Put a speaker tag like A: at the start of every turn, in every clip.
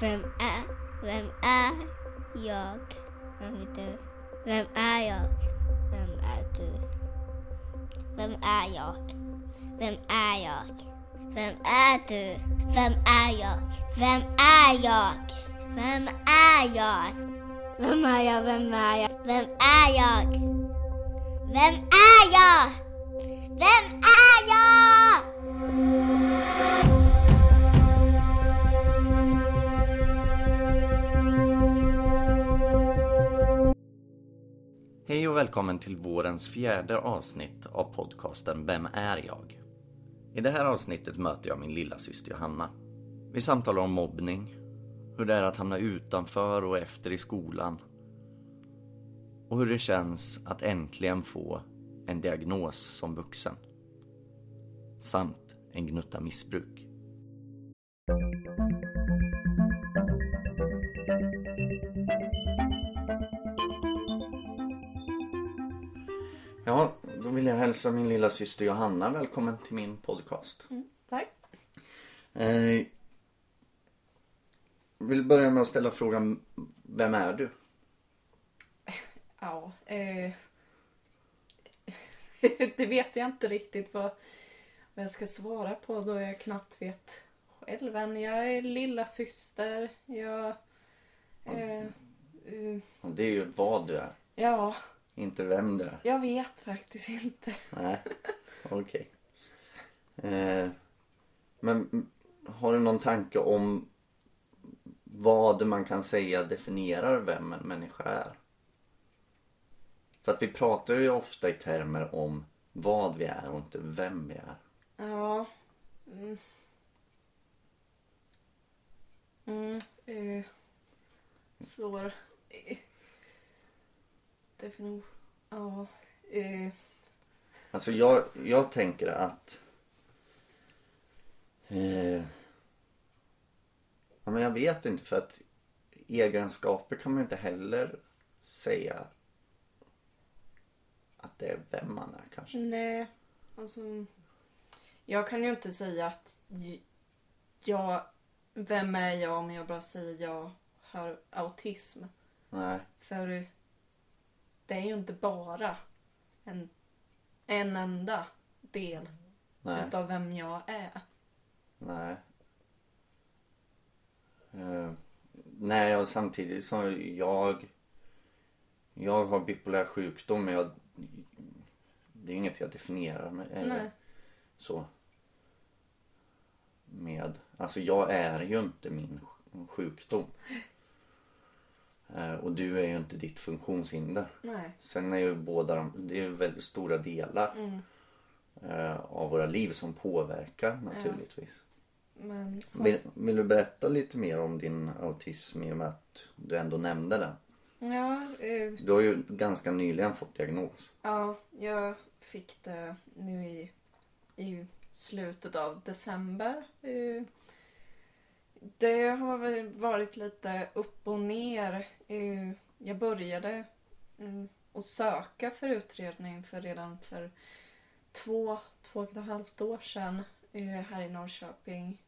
A: Vem är, vem är jag? Vem är du? Vem är jag? Vem är du? Vem är jag? Vem är jag? Vem är du? Vem är jag? Vem är jag? Vem är jag? Vem är jag? Vem är jag? Vem är jag? Vem är jag? Vem är jag?
B: Välkommen till vårens fjärde avsnitt av podcasten Vem är jag? I det här avsnittet möter jag min lilla syster Johanna. Vi samtalar om mobbning, hur det är att hamna utanför och efter i skolan och hur det känns att äntligen få en diagnos som vuxen. Samt en gnutta missbruk. Ja, då vill jag hälsa min lilla syster Johanna välkommen till min podcast.
C: Tack.
B: Eh, vill börja med att ställa frågan Vem är du?
C: Ja, eh, det vet jag inte riktigt vad, vad jag ska svara på då jag knappt vet själv än. Jag är lilla syster. Jag... Eh, eh,
B: Det är ju vad du är,
C: ja,
B: inte vem du är.
C: jag vet faktiskt inte.
B: Nej, okej. Eh, men har du någon tanke om vad man kan säga definierar vem en människa är? För att vi pratar ju ofta i termer om vad vi är och inte vem vi är.
C: Ja. Mm. Mm, eh, svår. Eh, definition. Ja. Eh,
B: Alltså jag, jag tänker att eh, ja, men jag vet inte för att egenskaper kan man inte heller säga att det är vem man är kanske.
C: nej, alltså. Jag kan ju inte säga att jag... Vem är jag om jag bara säger jag har autism?
B: Nej,
C: För det är ju inte bara en, en enda del
B: nej,
C: utav vem jag är.
B: nej. Eh, nej och samtidigt så jag jag har bipolär sjukdom men jag det är inget jag definierar mig eller
C: Nej.
B: så med. Alltså jag är ju inte min sj- sjukdom. Eh, och du är ju inte ditt funktionshinder.
C: Nej.
B: Sen är ju båda de, det är väldigt stora delar
C: Mm.
B: eh, av våra liv som påverkar naturligtvis.
C: Men som,
B: Vill, vill du berätta lite mer om din autism i och med att du ändå nämnde den?
C: ja, eh,
B: Du har ju ganska nyligen fått diagnos.
C: ja, jag fick det nu i, i slutet av december. Eh, det har väl varit lite upp och ner. Eh, jag började mm, att söka för utredning för redan för två, två och ett halvt år sedan eh, här i Norrköping.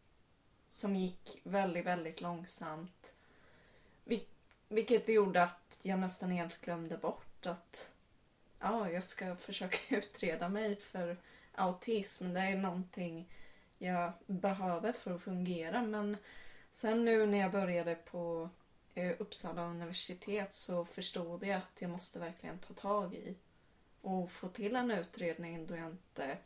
C: Som gick väldigt, väldigt långsamt. Vilket gjorde att jag nästan helt glömde bort att ja, jag ska försöka utreda mig för autism. Det är någonting jag behöver för att fungera. Men sen nu när jag började på eh, Uppsala universitet så förstod jag att jag måste verkligen ta tag i och få till en utredning då jag inte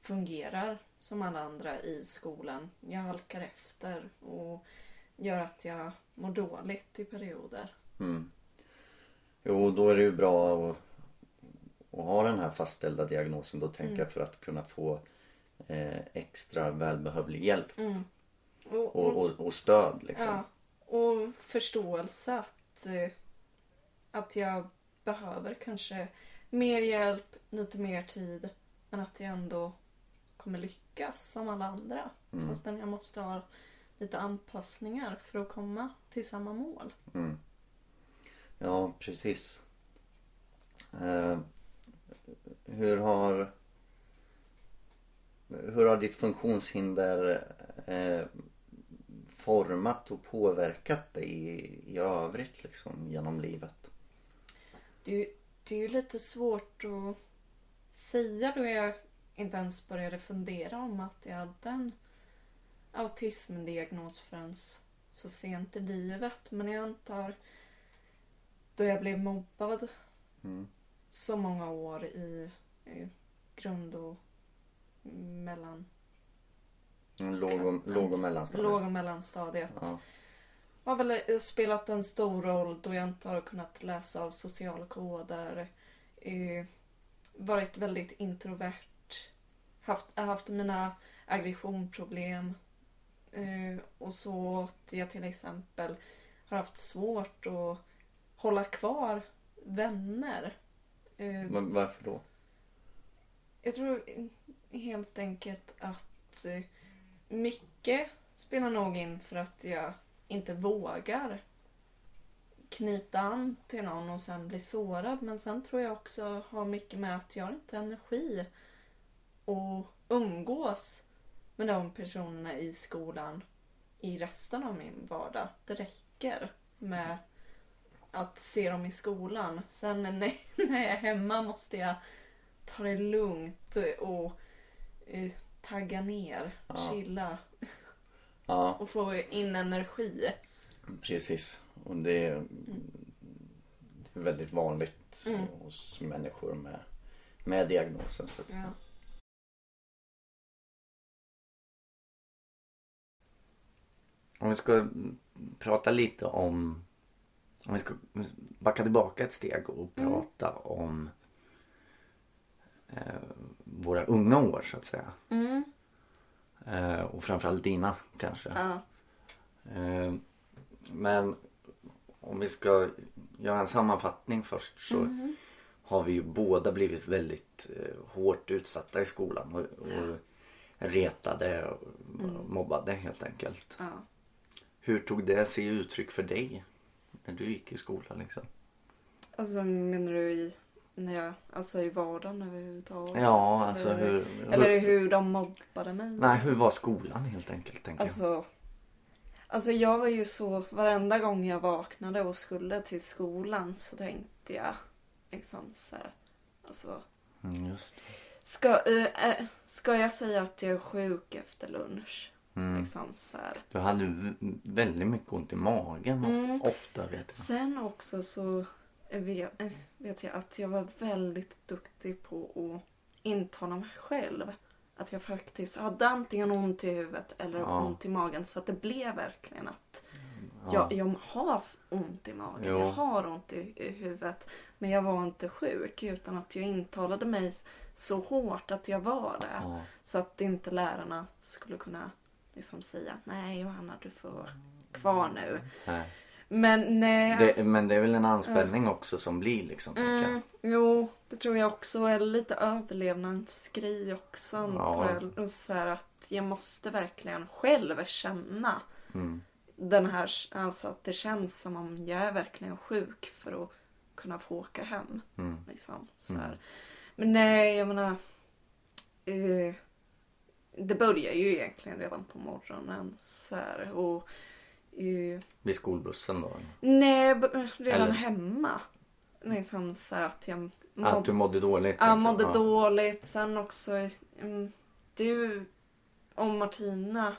C: fungerar som alla andra i skolan. Jag halkar efter och gör att jag mår dåligt i perioder.
B: Mm. Jo, då är det ju bra att, att ha den här fastställda diagnosen då tänker jag för att kunna få eh, extra välbehövlig hjälp
C: Mm. Och,
B: och, och, och stöd liksom.
C: Ja, och förståelse att, eh, att jag behöver kanske mer hjälp, lite mer tid. Men att jag ändå kommer lyckas som alla andra.
B: Mm.
C: Fastän jag måste ha lite anpassningar för att komma till samma mål.
B: Mm. Ja, precis. Eh, hur har hur har ditt funktionshinder eh,
D: format och påverkat dig i, i övrigt liksom genom livet?
C: Det det är ju lite svårt att säga då jag inte ens började fundera om att jag hade en autismdiagnos förrän så sent i livet. Men jag antar då jag blev mobbad
D: Mm.
C: så många år i, i grund och mellan,
D: Låg och, låg och mellanstadiet?
C: låg och mellanstadiet.
D: Ja.
C: har väl eh, spelat en stor roll då jag inte har kunnat läsa av sociala koder. Eh, varit väldigt introvert. Haft, haft mina aggressionproblem. Eh, och så att jag till exempel har haft svårt att hålla kvar vänner. Eh,
D: Men varför då?
C: jag tror helt enkelt att eh, mycket spelar nog in för att jag inte vågar knyta an till någon och sen bli sårad. Men sen tror jag också har mycket med att jag har inte energi att umgås med de personerna i skolan i resten av min vardag. Det räcker med att se dem i skolan. Sen när, när jag är hemma måste jag ta det lugnt och eh, tagga ner,
D: Ja.
C: chilla
D: Ja,
C: och få in energi.
D: precis. Och det är, det är väldigt vanligt
C: Mm.
D: hos människor med, med diagnosen. Så att.
C: Ja.
D: Om vi ska prata lite om om vi ska backa tillbaka ett steg och
C: Mm.
D: prata om eh, våra unga år så att säga.
C: Mm.
D: Eh, och framförallt dina kanske.
C: Ja.
D: Eh, men om vi ska göra en sammanfattning först så
C: Mhm.
D: har vi ju båda blivit väldigt eh, hårt utsatta i skolan och, och retade och
C: Mm.
D: mobbade helt enkelt.
C: ja.
D: Hur tog det sig uttryck för dig när du gick i skolan liksom?
C: Alltså menar du i, jag, alltså i vardagen överhuvudtaget?
D: Ja, alltså
C: eller,
D: hur...
C: Eller hur de mobbade mig?
D: Nej, hur var skolan helt enkelt tänker jag.
C: Alltså, alltså jag var ju så, varenda gång jag vaknade och skulle till skolan så tänkte jag liksom så här, alltså
D: Mm, just det.
C: Ska, eh, ska jag säga att jag är sjuk efter lunch?
D: Mm.
C: Liksom så här.
D: Du hade väldigt mycket ont i magen
C: Mm.
D: ofta vet jag.
C: Sen också så vet, vet jag att jag var väldigt duktig på att intala mig själv. Att jag faktiskt hade antingen ont i huvudet eller
D: Ja.
C: ont i magen. Så att det blev verkligen att
D: Ja.
C: jag, jag har ont i magen.
D: Jo.
C: Jag har ont i, i huvudet. Men jag var inte sjuk utan att jag intalade mig så hårt att jag var det.
D: Ja.
C: Så att inte lärarna skulle kunna liksom säga nej Johanna du får vara kvar nu.
D: Nej.
C: Men nej.
D: Det, men det är väl en anspänning också som blir liksom.
C: Mm, jo, det tror jag också. Eller lite överlevnadsgrej också antar
D: Ja.
C: jag. Så att jag måste verkligen själv känna
D: Mm.
C: den här, alltså att det känns som om jag är verkligen sjuk för att kunna få åka hem.
D: Mm.
C: Liksom, så
D: Mm.
C: Men nej, jag menar. Eh, det börjar ju egentligen redan på morgonen. Så här, och, eh,
D: Vid skolbussen då?
C: nej, b- redan
D: Eller?
C: hemma. Liksom så här att jag
D: Att du mådde dåligt?
C: Ja, mådde
D: jag.
C: dåligt. Sen också, mm, du och Martina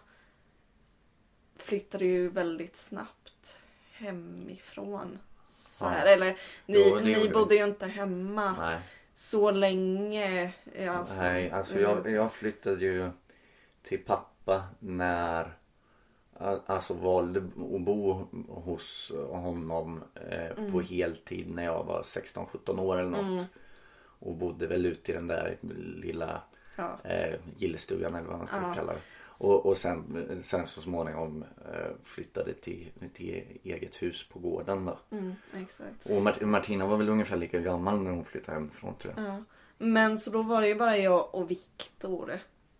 C: flyttade ju väldigt snabbt hemifrån. Så
D: Ja.
C: här. Eller ni,
D: Jo,
C: ni bodde ju inte hemma
D: Nej,
C: så länge. Alltså,
D: Nej alltså
C: mm.
D: jag, jag flyttade ju till pappa när Alltså valde att bo hos honom eh, på
C: Mm.
D: heltid när jag var 16-17 år eller något.
C: Mm.
D: Och bodde väl ute i den där lilla
C: Ja.
D: eh, gillestugan eller vad man ska
C: Ja.
D: kalla det. Och, och sen, sen så småningom eh, flyttade till, till eget hus på gården då.
C: Mm.
D: Och Mart- Martina var väl ungefär lika gammal när hon flyttade hemifrån tror jag.
C: Ja. Men så då var det ju bara jag och Viktor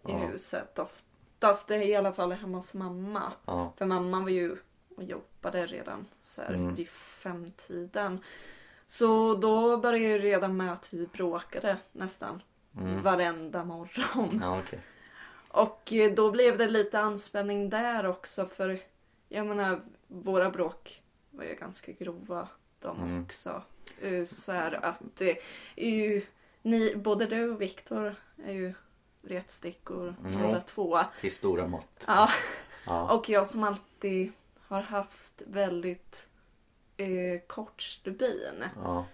C: i huset. Oftast det är i alla fall hemma hos mamma.
D: Ja.
C: För mamma var ju och jobbade redan så här
D: Mm.
C: vid femtiden. Så då började ju redan med att vi bråkade nästan
D: Mm.
C: varenda morgon.
D: Ja okej.
C: Och eh, då blev det lite anspänning där också för jag menar, våra bråk var ju ganska grova de
D: Mm.
C: också. Eh, Så här att det är ju, ni, både du och Viktor är ju retstickor
D: Mm.
C: båda två.
D: Till stora mått.
C: Ja,
D: Ja.
C: och jag som alltid har haft väldigt eh, kort stubin
D: ja.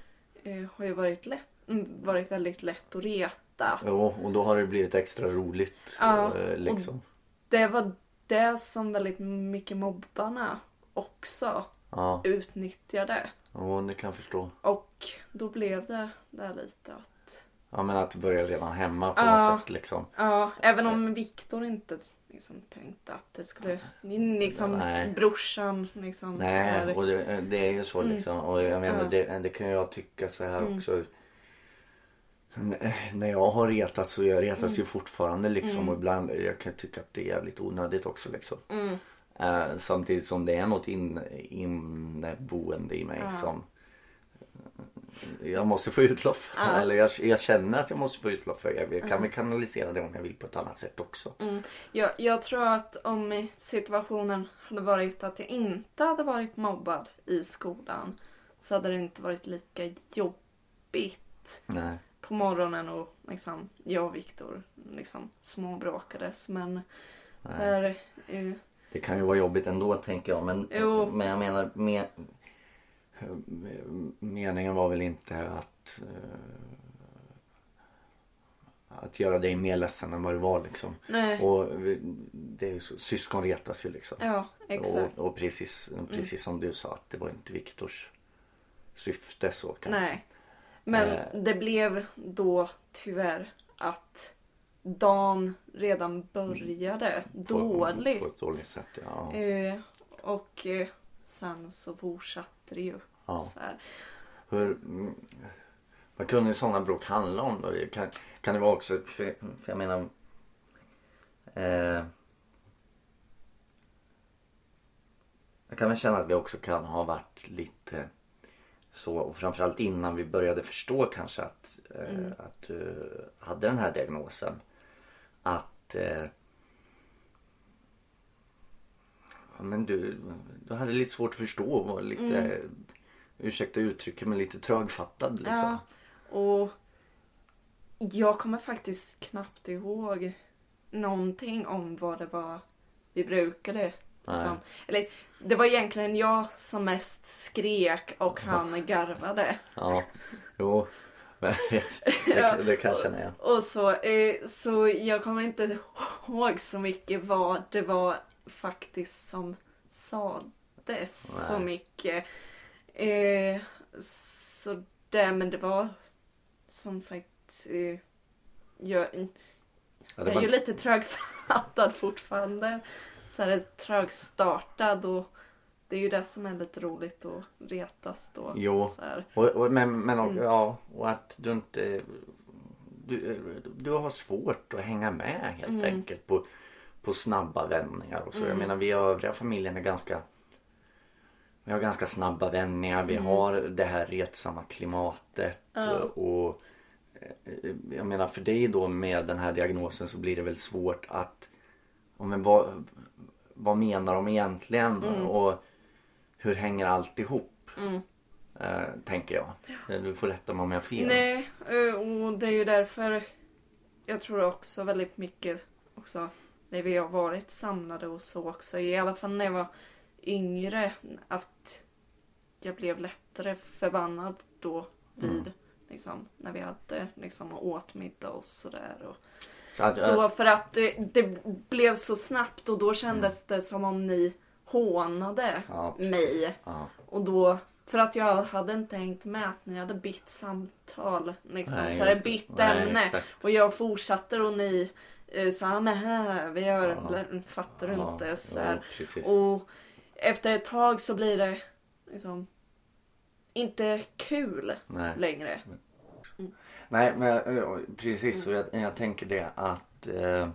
C: eh, har ju varit, lätt, mm, varit väldigt lätt att reta.
D: Jo, och då har det blivit extra roligt.
C: Ja,
D: eh, liksom.
C: Det var det som väldigt mycket mobbarna också
D: Ja,
C: utnyttjade.
D: jo, det kan jag förstå.
C: Och då blev det där lite att...
D: Ja, men att det börjar redan hemma på
C: Ja.
D: något sätt liksom.
C: Ja, även om Viktor inte liksom tänkte att det skulle... Liksom
D: Nej.
C: brorsan liksom. så
D: Nej,
C: här-
D: och det, det är ju så
C: Mm.
D: liksom. Och jag menar,
C: Ja.
D: det, det kan jag tycka så här
C: Mm.
D: också. När jag har retat så jag retas
C: Mm.
D: ju fortfarande liksom.
C: Mm.
D: Och ibland jag kan tycka att det är jävligt onödigt också liksom. Eh, samtidigt som det är något in, inneboende i mig
C: Ja.
D: som jag måste få utlopp för.
C: Ja.
D: Eller jag, jag känner att jag måste få utlopp för. Jag, jag kan
C: Ja.
D: väl kanalisera det om jag vill på ett annat sätt också.
C: mm. Jag, jag tror att om situationen hade varit att jag inte hade varit mobbad i skolan så hade det inte varit lika jobbigt
D: Nej.
C: på morgonen och liksom jag och Viktor liksom småbråkades men så här, eh,
D: Det kan ju vara jobbigt ändå tänker jag. Men,
C: Jo.
D: men jag menar med, meningen var väl inte att eh, att göra dig mer ledsen än vad det var liksom.
C: nej,
D: Och det är så, syskon retas ju liksom.
C: ja exakt.
D: Och, och precis, precis som du sa att det var inte Viktors syfte så kanske.
C: Nej. Men
D: Eh.
C: det blev då tyvärr att dagen redan började
D: På-
C: dåligt.
D: På ett dåligt sätt ja.
C: Eh, och eh, sen så fortsatte det ju
D: ja. Hur, mm, vad kunde sådana bråk handla om då? Kan, kan det vara också, för, för jag menar eh, Jag kan väl känna att vi också kan ha varit lite så och framförallt innan vi började förstå kanske att, eh,
C: Mm.
D: att du hade den här diagnosen. Att eh, men du, du hade lite svårt att förstå och lite,
C: Mm.
D: Ursäkta uttrycket, men lite trögfattad liksom.
C: Ja, och jag kommer faktiskt knappt ihåg någonting om vad det var vi brukade. Liksom. Eller det var egentligen jag som mest skrek och han garvade.
D: Ja, jo. Det, det kan jag.
C: Och så, eh, så jag kommer inte ihåg så mycket vad det var faktiskt som sades så mycket. Eh, så det, men det var som sagt, eh, jag,
D: Ja,
C: jag är ju lite trögfattad fortfarande. Så här trögstartad och det är ju det som är lite roligt att retas då.
D: Jo. Och, och, men, men och,
C: Mm.
D: ja, och att du inte du, du har svårt att hänga med helt
C: Mm.
D: enkelt på, på snabba vändningar och så. Jag
C: Mm.
D: menar vi övriga familjen är ganska vi har ganska snabba vändningar. Vi
C: Mm.
D: har det här retsamma klimatet
C: Ja.
D: och eh, jag menar för dig då med den här diagnosen så blir det väl svårt att ja, men vad, vad menar de egentligen
C: Mm.
D: och hur hänger allt ihop?
C: Mm.
D: Eh, tänker jag. Eh, Du får rätta mig om jag har fel.
C: Nej, eh, och det är ju därför jag tror också väldigt mycket också när vi har varit samlade och så också. I alla fall när jag var yngre att jag blev lättare förbannad då vid
D: Mm.
C: liksom när vi hade liksom åt middag och sådär. Och,
D: Så
C: så för att det, det blev så snabbt och då kändes det som om ni hånade
D: Mm. ja,
C: mig.
D: Ja.
C: Och då, för att jag hade inte hängt med att ni hade bytt samtal. Liksom.
D: Nej,
C: så
D: det.
C: bytt
D: Nej,
C: ämne.
D: exakt.
C: Och jag fortsatte och ni eh, sa men här, vi gör,
D: Ja.
C: fattar du inte? Så här. Och efter ett tag så blir det liksom inte kul
D: Nej.
C: längre.
D: Nej men eh, precis så jag, jag tänker det att eh,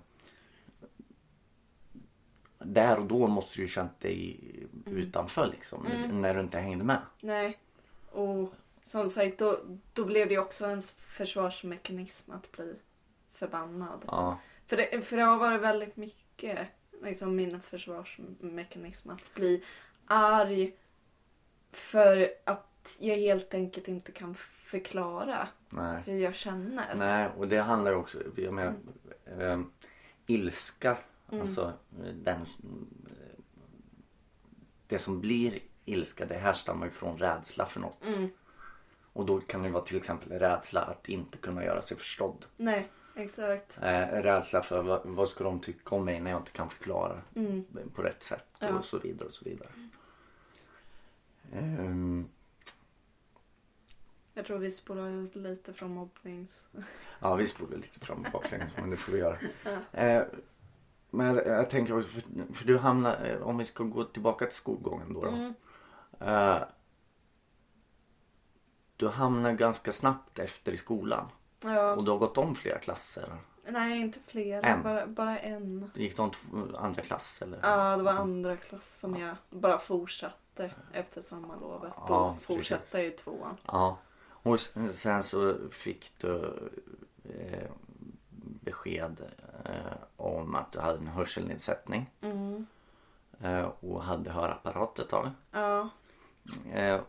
D: där och då måste du ju känt dig utanför liksom.
C: Mm.
D: När du inte hängde med.
C: Nej. Och som sagt då, då blev det också en försvarsmekanism att bli förbannad.
D: Ja.
C: För det, för det har varit väldigt mycket liksom min försvarsmekanism att bli arg för att jag helt enkelt inte kan förklara
D: Nej.
C: hur jag känner.
D: Nej, och det handlar ju också, jag menar, eh, ilska,
C: Mm.
D: alltså eh, den, eh, det som blir ilska det härstammar ju från rädsla för något.
C: Mm.
D: Och då kan det vara till exempel rädsla att inte kunna göra sig förstådd.
C: Nej, exakt.
D: Eh, rädsla för vad, vad ska de tycka om mig när jag inte kan förklara
C: Mm.
D: på rätt sätt
C: Ja.
D: och så vidare och så vidare. Ehm,
C: Jag tror vi spolar lite från mobbnings...
D: Ja, vi spolar lite fram och baklänges men det får vi göra.
C: Ja.
D: Eh, men jag, jag tänker också, för, för du hamnar, eh, om vi ska gå tillbaka till skolgången då. då
C: Mm.
D: eh, du hamnar ganska snabbt efter i skolan.
C: Ja.
D: Och du har gått om flera klasser.
C: Nej, inte fler.
D: En.
C: Bara, bara en.
D: Gick du om andra klass eller?
C: Ja, det var andra klass som jag bara fortsatte efter sommarlovet.
D: Ja, precis.
C: fortsatte jag i tvåan.
D: Ja. Och sen så fick du eh, besked eh, om att du hade en hörselnedsättning.
C: Mm.
D: Eh, och hade hörapparat ett tag.
C: Ja.
D: Eh,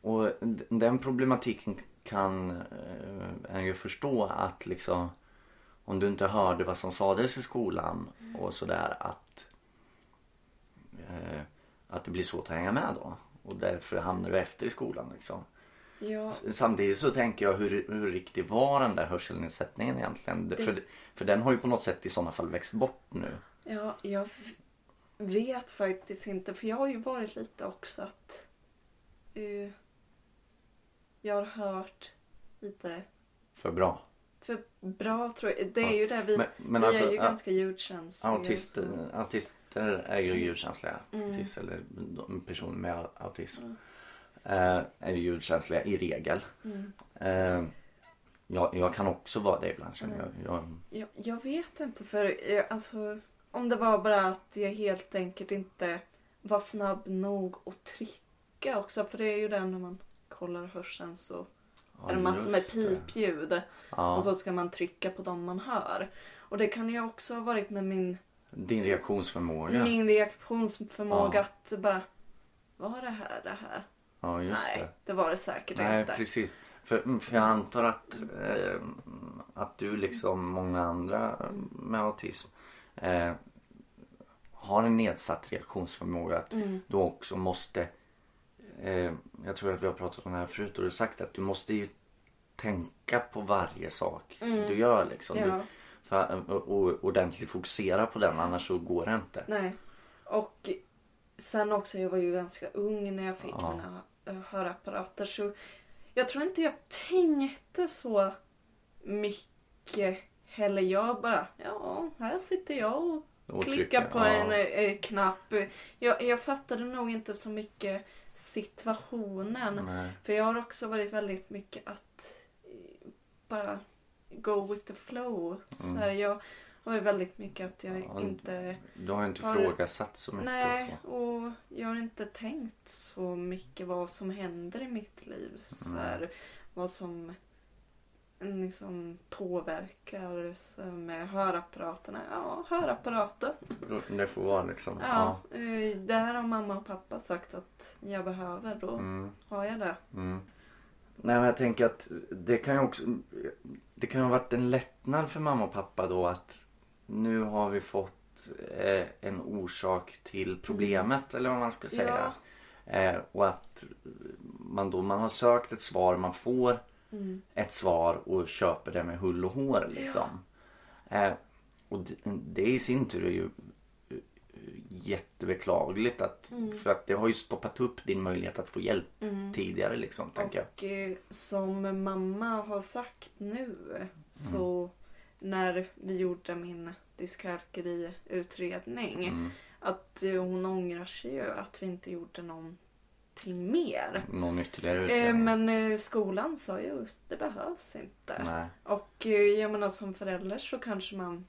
D: och den problematiken kan eh, en ju förstå att liksom om du inte hörde vad som sades i skolan och sådär att eh, att det blir svårt att hänga med då och därför hamnar du efter i skolan liksom.
C: Ja.
D: Samtidigt så tänker jag hur, hur riktig var den där hörselnedsättningen egentligen?
C: Det-
D: För, för den har ju på något sätt i sådana fall växt bort nu.
C: Ja, jag vet faktiskt inte. För jag har ju varit lite också att... eh, jag har hört lite
D: För bra.
C: för bra tror jag. Det är
D: Ja,
C: ju det vi...
D: Men, men
C: vi
D: alltså,
C: är ju ganska ljudkänsliga.
D: autister,
C: så-
D: autister är ju ljudkänsliga.
C: Mm.
D: Precis, eller personer med autism.
C: Mm.
D: Eh, är ju ljudkänsliga i regel.
C: Mm.
D: Eh, jag, jag kan också vara det ibland känner jag. jag
C: Jag, jag vet inte för eh, alltså om det var bara att jag helt enkelt inte var snabb nog att trycka också. För det är ju det när man kollar hörseln så
D: ja,
C: är det massor med pipljud.
D: Ja,
C: Och så ska man trycka på dem man hör. Och det kan ju också ha varit med min,
D: Din reaktionsförmåga.
C: min reaktionsförmåga
D: Ja.
C: att bara Var det här det här?
D: Ja just
C: Nej,
D: det.
C: det var det säkert
D: Nej
C: inte.
D: precis. För, mm, för jag antar att, eh, att du liksom många andra med autism eh, har en nedsatt reaktionsförmåga. Att
C: Mm.
D: du också måste eh, Jag tror att vi har pratat om det här förut och du har sagt att du måste ju tänka på varje sak
C: Mm.
D: du gör liksom. Du,
C: Ja,
D: för, och, och ordentligt fokusera på den annars så går det inte.
C: nej. Och sen också, jag var ju ganska ung när jag fick
D: Ja.
C: mina eh, hörapparater. Så jag tror inte jag tänkte så mycket heller. Jag bara, ja, här sitter jag och
D: Och
C: klicka
D: trycka,
C: på
D: ja.
C: en eh, knapp. Jag, jag fattade nog inte så mycket situationen.
D: Nej.
C: För jag har också varit väldigt mycket att eh, bara go with the flow. Så här, jag har varit väldigt mycket att jag
D: Mm. Ja,
C: inte...
D: Du har inte
C: Har-
D: ifrågasatt så mycket.
C: Nej,
D: och så.
C: och jag har inte tänkt så mycket vad som händer i mitt liv. Så här, vad som mm, liksom påverkar med hörapparaterna. Ja, hörapparater.
D: Det får vara liksom.
C: Ja, eh, det här har mamma och pappa sagt att jag behöver. Då
D: Mm,
C: har jag det.
D: mm. Nej men jag tänker att det kan ju också Det kan ju ha varit en lättnad för mamma och pappa då att Nu har vi fått eh, en orsak till problemet eller vad man ska säga. Eh, och att man då man har sökt ett svar, man får
C: Mm.
D: ett svar och köper det med hull och hår liksom. Eh, och det, det i sin tur är ju eh, jättebeklagligt att,
C: Mm.
D: för att det har ju stoppat upp din möjlighet att få hjälp
C: Mm.
D: tidigare liksom tänker jag.
C: Och eh, som mamma har sagt nu så när vi gjorde min dyskalkyliutredning
D: Mm.
C: att eh, hon ångrar sig ju att vi inte gjorde någonting mer.
D: Någon ytterligare
C: Eh,
D: utredning?
C: men eh, skolan sa ju det behövs inte.
D: Nej.
C: Och eh, jag menar som förälder så kanske man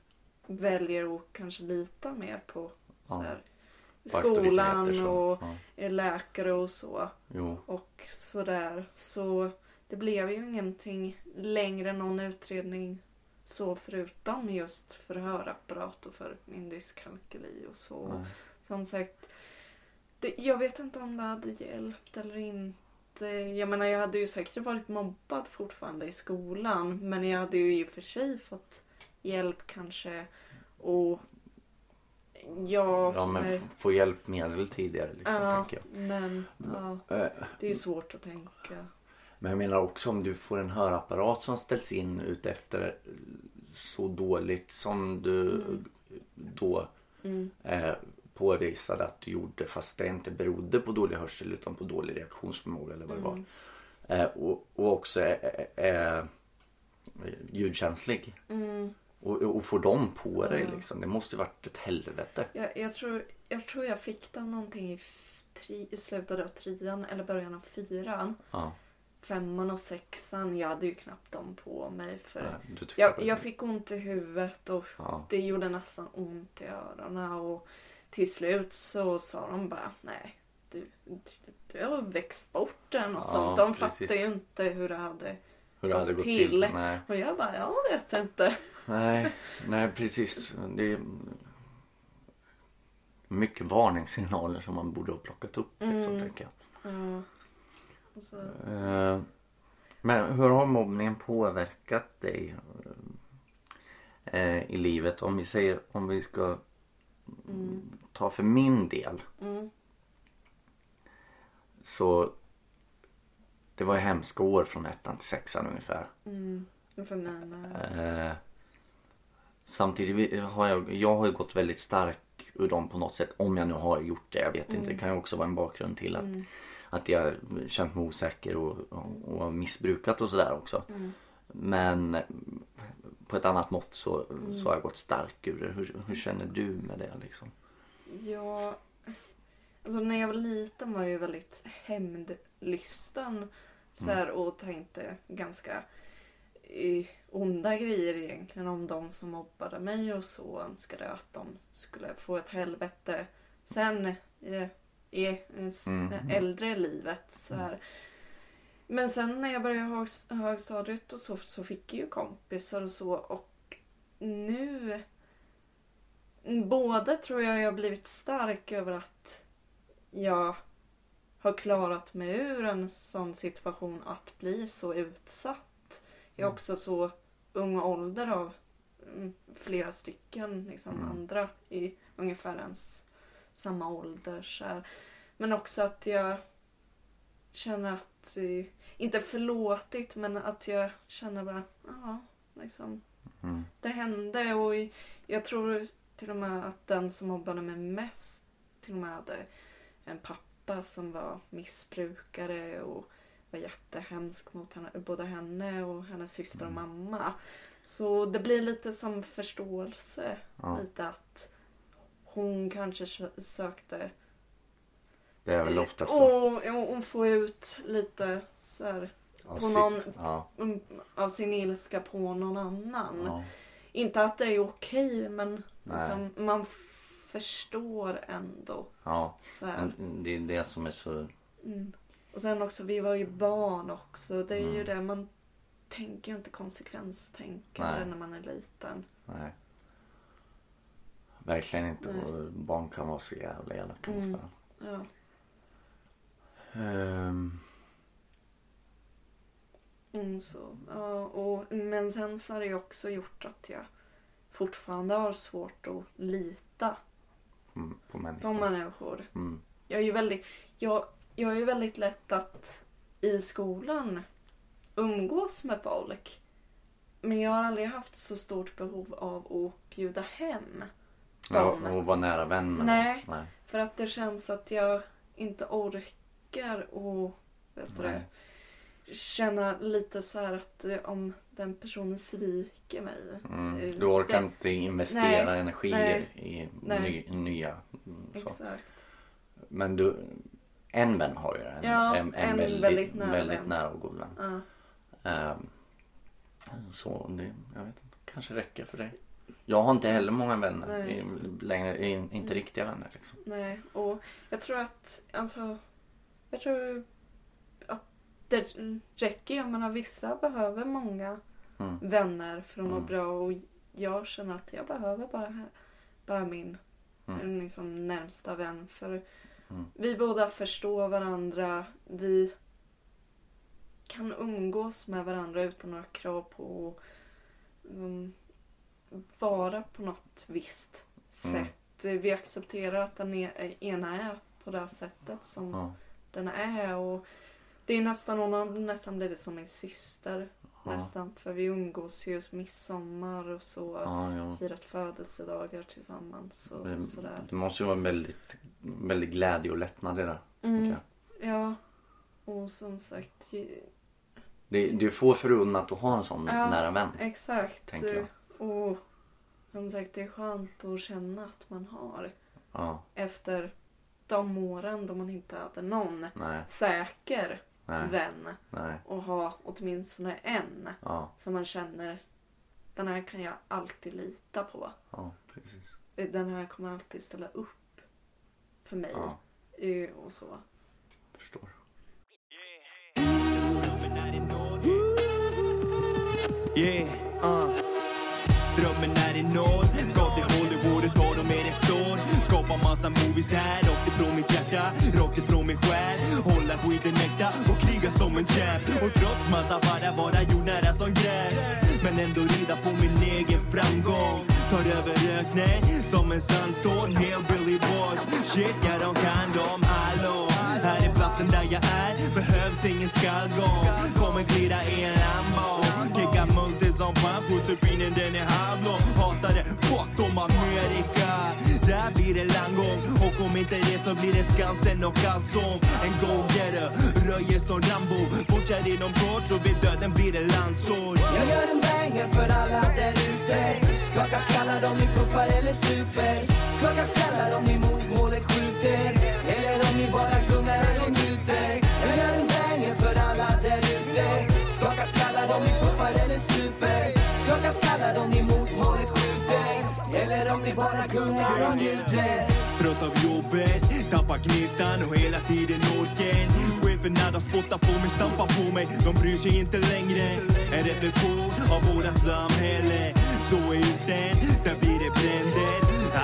C: väljer att kanske lita mer på så
D: Ja.
C: här,
D: På
C: skolan och
D: ja.
C: läkare och så.
D: Jo.
C: och sådär. Så det blev ju ingenting längre, någon utredning så förutom just för hörapparat och för min dyskalkyli och så.
D: Nej.
C: Som sagt, det, jag vet inte om det hade hjälpt eller inte. Jag menar jag hade ju säkert varit mobbad fortfarande i skolan. Men jag hade ju i och för sig fått hjälp kanske. Och ja,
D: Ja men
C: nej.
D: f- få hjälpmedel tidigare liksom
C: ja
D: tänker jag.
C: men ja,
D: Eh,
C: det är ju svårt att tänka.
D: Men jag menar också om du får en hörapparat som ställs in ut efter så dåligt som du då
C: Mm.
D: eh, påvisade att du gjorde fast det inte berodde på dålig hörsel utan på dålig reaktionsförmåga eller vad det var.
C: Mm.
D: Eh, och, och också är, är, är ljudkänslig.
C: Mm.
D: Och, och får dem på dig liksom. Det måste varit ett helvete.
C: Jag, jag, tror, jag tror jag fick den någonting i, tri, i slutet av trean eller början av fyran.
D: Ja.
C: Femman och sexan, jag hade ju knappt dem på mig för
D: Nej,
C: jag, jag fick ont i huvudet och
D: Ja.
C: det gjorde nästan ont i öronen och till slut så sa de bara nej du, du, du har växt bort den och
D: Ja,
C: sånt. De
D: precis.
C: fattade ju inte hur det hade
D: Hur det hade gått
C: till.
D: till. Nej.
C: och jag bara jag vet inte.
D: Nej, nej precis. Det är mycket varningssignaler som man borde ha plockat upp. Liksom,
C: Mm.
D: tänker jag.
C: Ja. Så,
D: Eh, Men hur har mobbningen påverkat dig eh, i livet? Om vi säger om vi ska
C: mm,
D: ta för min del
C: mm,
D: så det var hemska år från ettan till sexan ungefär.
C: mm. För mig med.
D: Eh, samtidigt har jag, jag har ju gått väldigt stark ur dem på något sätt. Om jag nu har gjort det. Jag vet inte. Det kan ju också vara en bakgrund till att,
C: Mm,
D: att jag känt mig osäker och, och, och missbrukat och sådär också.
C: Mm.
D: Men på ett annat mått så,
C: Mm.
D: så har jag gått stark ur det. Hur, hur känner du med det liksom?
C: Ja, alltså när jag var liten var jag ju väldigt hämndlysten så här, och tänkte ganska onda grejer egentligen om de som mobbade mig och så önskade att de skulle få ett helvete sen eh, i eh, s-
D: Mhm.
C: äldre i livet. Så här. Men sen när jag började hög, högstadiet och så, så fick jag ju kompisar och så och nu Både tror jag jag blivit stark över att jag har klarat mig ur en sån situation att bli så utsatt. Jag är
D: Mm.
C: också så ung ålder av mm, flera stycken liksom
D: Mm.
C: andra i ungefär ens samma ålder. Så här. Men också att jag känner att, inte förlåtit men att jag känner bara, ja liksom
D: Mm.
C: det hände och jag tror till och med att den som mobbade mig mest till och med hade en pappa som var missbrukare och var jättehemsk mot henne, både henne och hennes syster och mamma. Så det blir lite som förståelse.
D: Ja,
C: Lite att hon kanske sö- sökte
D: det är väl
C: eh,
D: ofta så.
C: och, och, få ut lite så här, på
D: sitt-
C: någon-
D: ja,
C: mm, av sin ilska på någon annan.
D: ja.
C: Inte att det är okej men liksom, man förstår ändå.
D: ja.
C: Så här.
D: Men Det är det som är så
C: Mm. Och sen också, vi var ju barn också. Det är ju
D: Mm.
C: det, man tänker ju inte konsekvenstänkande
D: Nej.
C: när man är liten.
D: Nej. Verkligen inte.
C: Nej.
D: Barn kan vara så jävla elaka mot
C: Mm.
D: varandra.
C: Ja.
D: Ehm,
C: Mm, så, ja, och, men sen så har det ju också gjort att jag fortfarande har svårt att lita
D: mm, på
C: på
D: människor.
C: människor.
D: Mm.
C: Jag är ju väldigt, jag, jag är ju väldigt lätt att i skolan umgås med folk. Men jag har aldrig haft så stort behov av att bjuda hem
D: Ja,
C: dem.
D: och vara nära vän med
C: Nej.
D: Nej.
C: För att det känns att jag inte orkar och vet det, känna lite så här att eh, om den personen sviker mig.
D: Mm.
C: eh,
D: Du orkar
C: det-
D: inte investera
C: Nej.
D: energi
C: Nej.
D: i
C: Nej.
D: ny, nya. mm, Så.
C: Exakt.
D: Men du, en vän har ju. En,
C: Ja,
D: en,
C: en
D: väldigt,
C: väldigt nära
D: väldigt nära och god vän.
C: Ja.
D: Ehm, så det, jag vet inte, kanske räcker för dig. Jag har inte heller många vänner. I, längre, i, inte
C: Mm.
D: riktiga vänner liksom.
C: Nej, och jag tror att alltså, jag tror att det räcker. Jag menar vissa behöver många
D: Mm.
C: vänner för att må
D: Mm.
C: bra och jag känner att jag behöver bara, bara min
D: Mm.
C: liksom, närmsta vän för
D: Mm.
C: vi båda förstår varandra. Vi kan umgås med varandra utan några krav på att um, vara på något visst
D: Mm.
C: sätt. Vi accepterar att den e- ena är på det här sättet som Den är. Och det är nästan, hon har nästan blivit som min syster.
D: Ja.
C: Nästan. För vi umgås ju midsommar och så.
D: Ja, ja.
C: Firat födelsedagar tillsammans och
D: Det,
C: sådär.
D: det måste ju vara en väldigt, väldigt glädje och lättnad i det.
C: Mm. Ja. Och som sagt.
D: Det, det är få förunnat att ha en sån
C: Ja,
D: nära vän.
C: Exakt.
D: Tänker jag.
C: Och som sagt det är skönt att känna att man har.
D: Ja,
C: Efter de åren då man inte hade någon
D: nej,
C: säker
D: nej,
C: vän.
D: nej.
C: Och ha åtminstone en.
D: Ja,
C: Som man känner. Den här kan jag alltid lita på.
D: ja, precis.
C: Den här kommer alltid ställa upp för mig.
D: Ja,
C: Eh, Och så.
D: jag förstår.
E: Yeah, uh. Drömmen är enorm Ska Skapa massa movies där. Rakt ifrån mitt hjärta, rakt ifrån min själ. Hålla skiten äkta och kriga som en champ Och trots massa bara vara jordnära som gräs. Men ändå rida på min egen framgång. Tar över öknen som en sandstorm Hillbilly boys, shit ja de kan dem Hallå, här är platsen där jag är Behövs ingen skallgång. Kommer glida i en Lambo. Kicka multi som pump hos turbinen den är halvlång Hatar det, fuck om Amerika. Där blir det landgång Och om inte det så blir det Skansen och allsång En go-getter, röjer som Rambo. Fortsätt inom kort så vid döden blir det landsår
F: Jag gör en banger för alla där ute. Skaka skallar om ni puffar eller super. Skaka skallar om ni mot målet skjuter. Eller om ni bara gungar eller njuter. Jag gör en banger för alla där ute. Skaka skallar om ni puffar eller super. Skaka skallar om ni mot målet skjuter eller om ni bara gungar och njuter.
E: Trött av jobbet, tappar gnistan och hela tiden orken Cheferna de spottar på mig, stampar på mig. De bryr sig inte längre. En reflektion av vårat samhälle. Så är orten, där blir det bränder.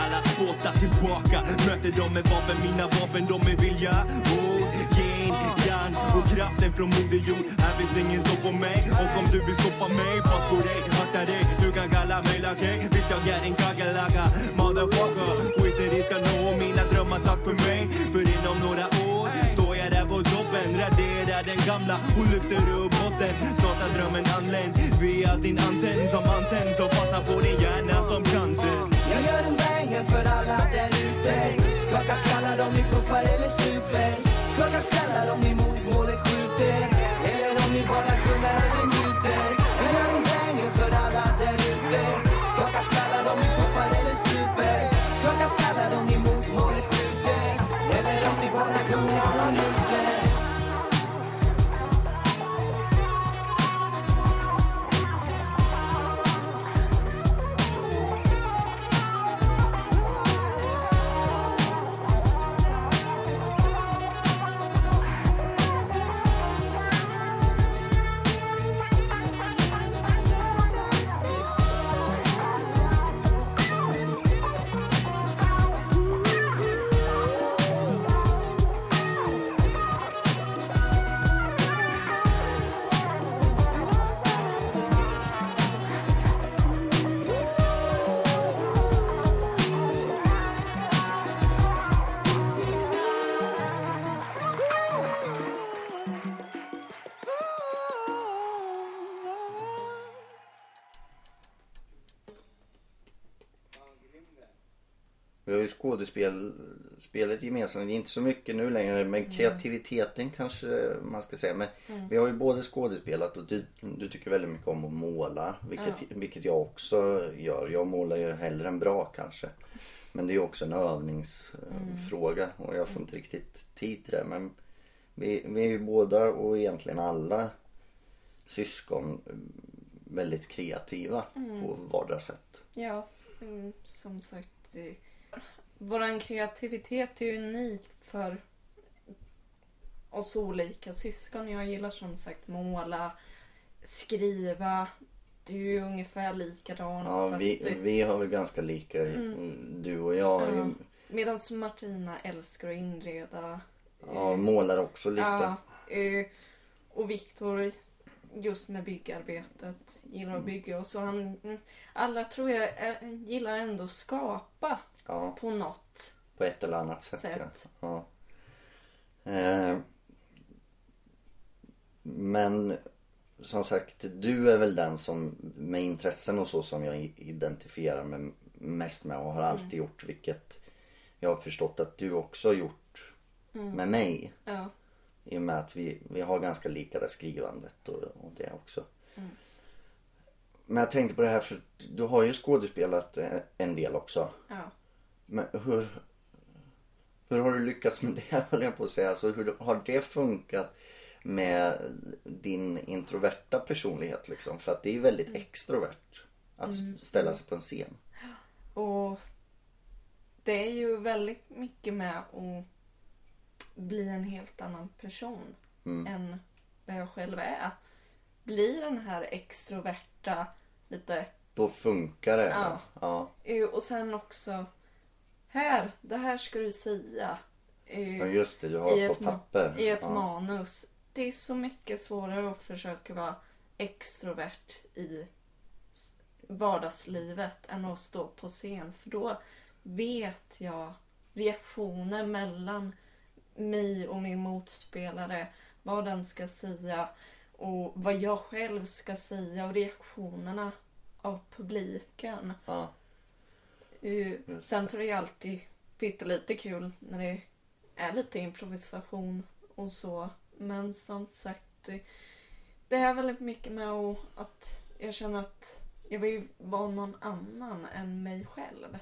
E: Alla spottar tillbaka. Möter dem med vapen, mina vapen de är vilja. Oh. Järn och kraften från moder jord Här finns ingen stopp på mig. Och om du vill stoppa mig, Fuck på dig, akta dig. Du kan kalla mig lakej, visst jag är en kackerlacka, Motherfucker, skiter i ska nå mina drömmar, tack för mig. För inom några år står jag där på toppen. Raderar den gamla och lyfter upp botten. Snart har drömmen anlänt via din antenn. Som antenn och fastnar på din hjärna som cancer.
F: Jag gör en banger för alla där ute. Skaka skallar om ni puffar eller super. Skaka skallar
D: skådespelet gemensamt, inte så mycket nu längre men kreativiteten kanske man ska säga. Men vi har ju både skådespelat och du, du tycker väldigt mycket om att måla. Vilket, vilket jag också gör. Jag målar ju hellre än bra kanske. Men det är också en övningsfråga och jag får inte riktigt tid till det. Men vi, vi är ju båda och egentligen alla syskon väldigt kreativa på vardera sätt.
C: Ja, mm, som sagt. Våran kreativitet är unik för oss olika syskon. Jag gillar som sagt måla, skriva, du är ungefär likadan.
B: Ja, vi,
C: du-
B: vi har väl ganska lika, du och jag.
C: Ja. Medan Martina älskar att inreda.
B: Ja, målar också lite.
C: Ja, eh, och Viktor just med byggarbetet gillar
B: Mm.
C: att bygga och så han mm, alla tror jag är, gillar ändå att skapa
B: Ja,
C: på något
B: på ett eller annat sätt.
C: Sätt.
B: Ja. Ja. Eh, men som sagt, du är väl den som med intressen och så som jag identifierar mig mest med och har alltid gjort. Vilket jag har förstått att du också har gjort med mig.
C: ja,
B: I och med att vi, vi har ganska lika det skrivandet och, och det också. Men jag tänkte på det här för du har ju skådespelat en del också.
C: ja.
B: Men hur, hur har du lyckats med det höll jag på att säga. Alltså, hur har det funkat med din introverta personlighet liksom? För att det är väldigt extrovert att ställa sig på en scen.
C: Och det är ju väldigt mycket med att bli en helt annan person
B: Mm.
C: än vad jag själv är. Bli den här extroverta, lite
B: Då funkar det.
C: Ja.
B: Ja.
C: Eh, Och sen också här, det här ska du säga. eh,
B: ja just det, du har
C: i
B: på
C: ett,
B: papper.
C: I ett
B: ja.
C: manus. Det är så mycket svårare att försöka vara extrovert i vardagslivet än att stå på scen. För då vet jag reaktioner mellan mig och min motspelare. Vad den ska säga och vad jag själv ska säga och reaktionerna av publiken.
B: Ja. Just
C: Sen så är det ju alltid pyttelite kul när det är lite improvisation och så. Men som sagt, det är väldigt mycket med att, jag känner att jag vill vara någon annan än mig själv.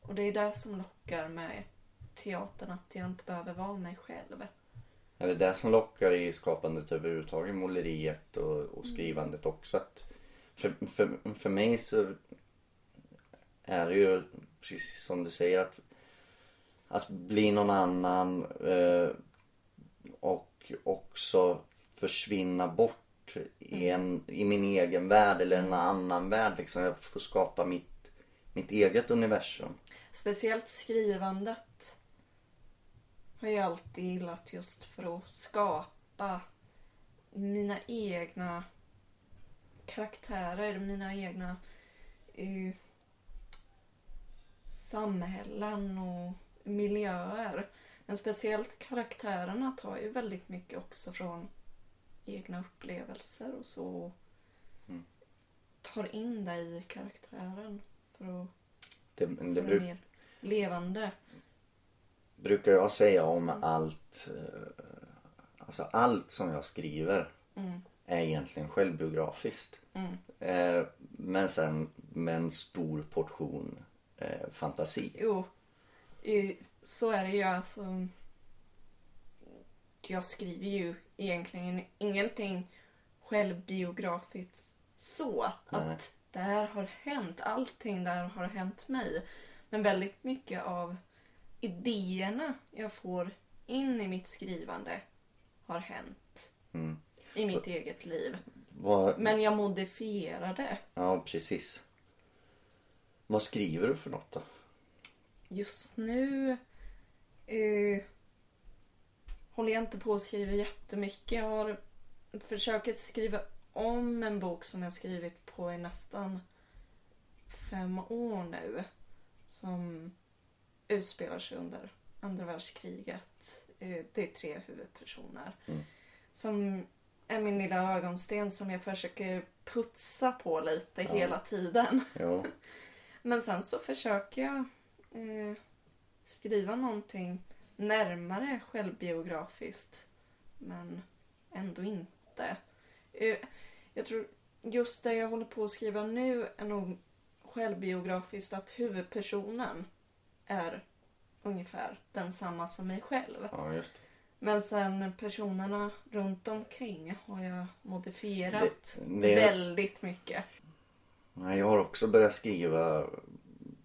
C: Och det är det som lockar med teatern, att jag inte behöver vara mig själv.
B: Är det det som lockar i skapandet överhuvudtaget, måleriet och, och skrivandet också? Att för, för, för mig så är det ju precis som du säger att, att bli någon annan eh, och också försvinna bort i, en, i min egen värld eller en annan värld. Liksom. Jag får skapa mitt, mitt eget universum.
C: Speciellt skrivandet har jag alltid gillat just för att skapa mina egna karaktärer, mina egna eh, samhällen och miljöer. Men speciellt karaktärerna tar ju väldigt mycket också från egna upplevelser och så.
B: Mm.
C: Tar in det i karaktären för att
B: Det, det
C: det
B: bruk,
C: mer levande.
B: brukar jag säga om allt eh, Alltså allt som jag skriver
C: Mm.
B: är egentligen självbiografiskt.
C: Mm.
B: Eh, men sen med en stor portion eh, fantasi.
C: Jo, i- så är det ju alltså. Jag skriver ju egentligen ingenting självbiografiskt så.
B: Nej.
C: Att det här har hänt, allting där har hänt mig. Men väldigt mycket av idéerna jag får in i mitt skrivande har hänt
B: Mm.
C: i mitt eget liv.
B: Vad,
C: Men jag modifierar det.
B: Ja, precis. Vad skriver du för något då?
C: Just nu eh, håller jag inte på att skriva jättemycket. Jag har försöker skriva om en bok som jag skrivit på i nästan fem år nu. Som utspelar sig under andra världskriget. Eh, det är tre huvudpersoner.
B: Mm.
C: Som är min lilla ögonsten som jag försöker putsa på lite
B: Ja.
C: hela tiden.
B: Jo,
C: Men sen så försöker jag eh, skriva någonting närmare självbiografiskt. Men ändå inte. Eh, jag tror just det jag håller på att skriva nu är nog självbiografiskt att huvudpersonen är ungefär densamma som mig själv.
B: ja just.
C: Men sen personerna runt omkring har jag modifierat
B: Det- det-
C: väldigt mycket.
B: Nej, jag har också börjat skriva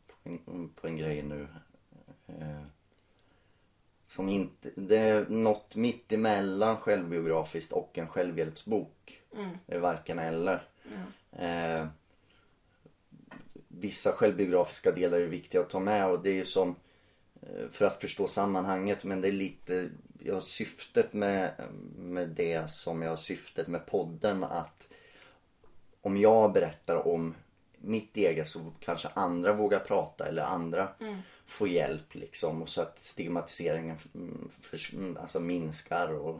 B: på en, på en grej nu. Eh, som inte, det är något mitt emellan självbiografiskt och en självhjälpsbok.
C: Mm.
B: Det är varken eller.
C: Ja.
B: Eh, vissa självbiografiska delar är viktiga att ta med och det är som eh, för att förstå sammanhanget men det är lite jag har syftet med, med det som jag har syftet med podden att om jag berättar om mitt eget så kanske andra vågar prata eller andra får hjälp liksom och så att stigmatiseringen mm, förs- mm, alltså minskar och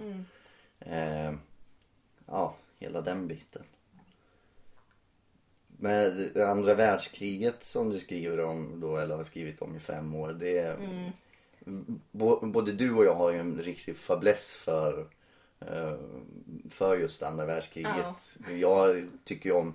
B: eh, ja, hela den biten. Med andra världskriget som du skriver om då eller har skrivit om i fem år. Det är, bo- Både du och jag har ju en riktig fäbless för, för just andra världskriget. Jag tycker ju om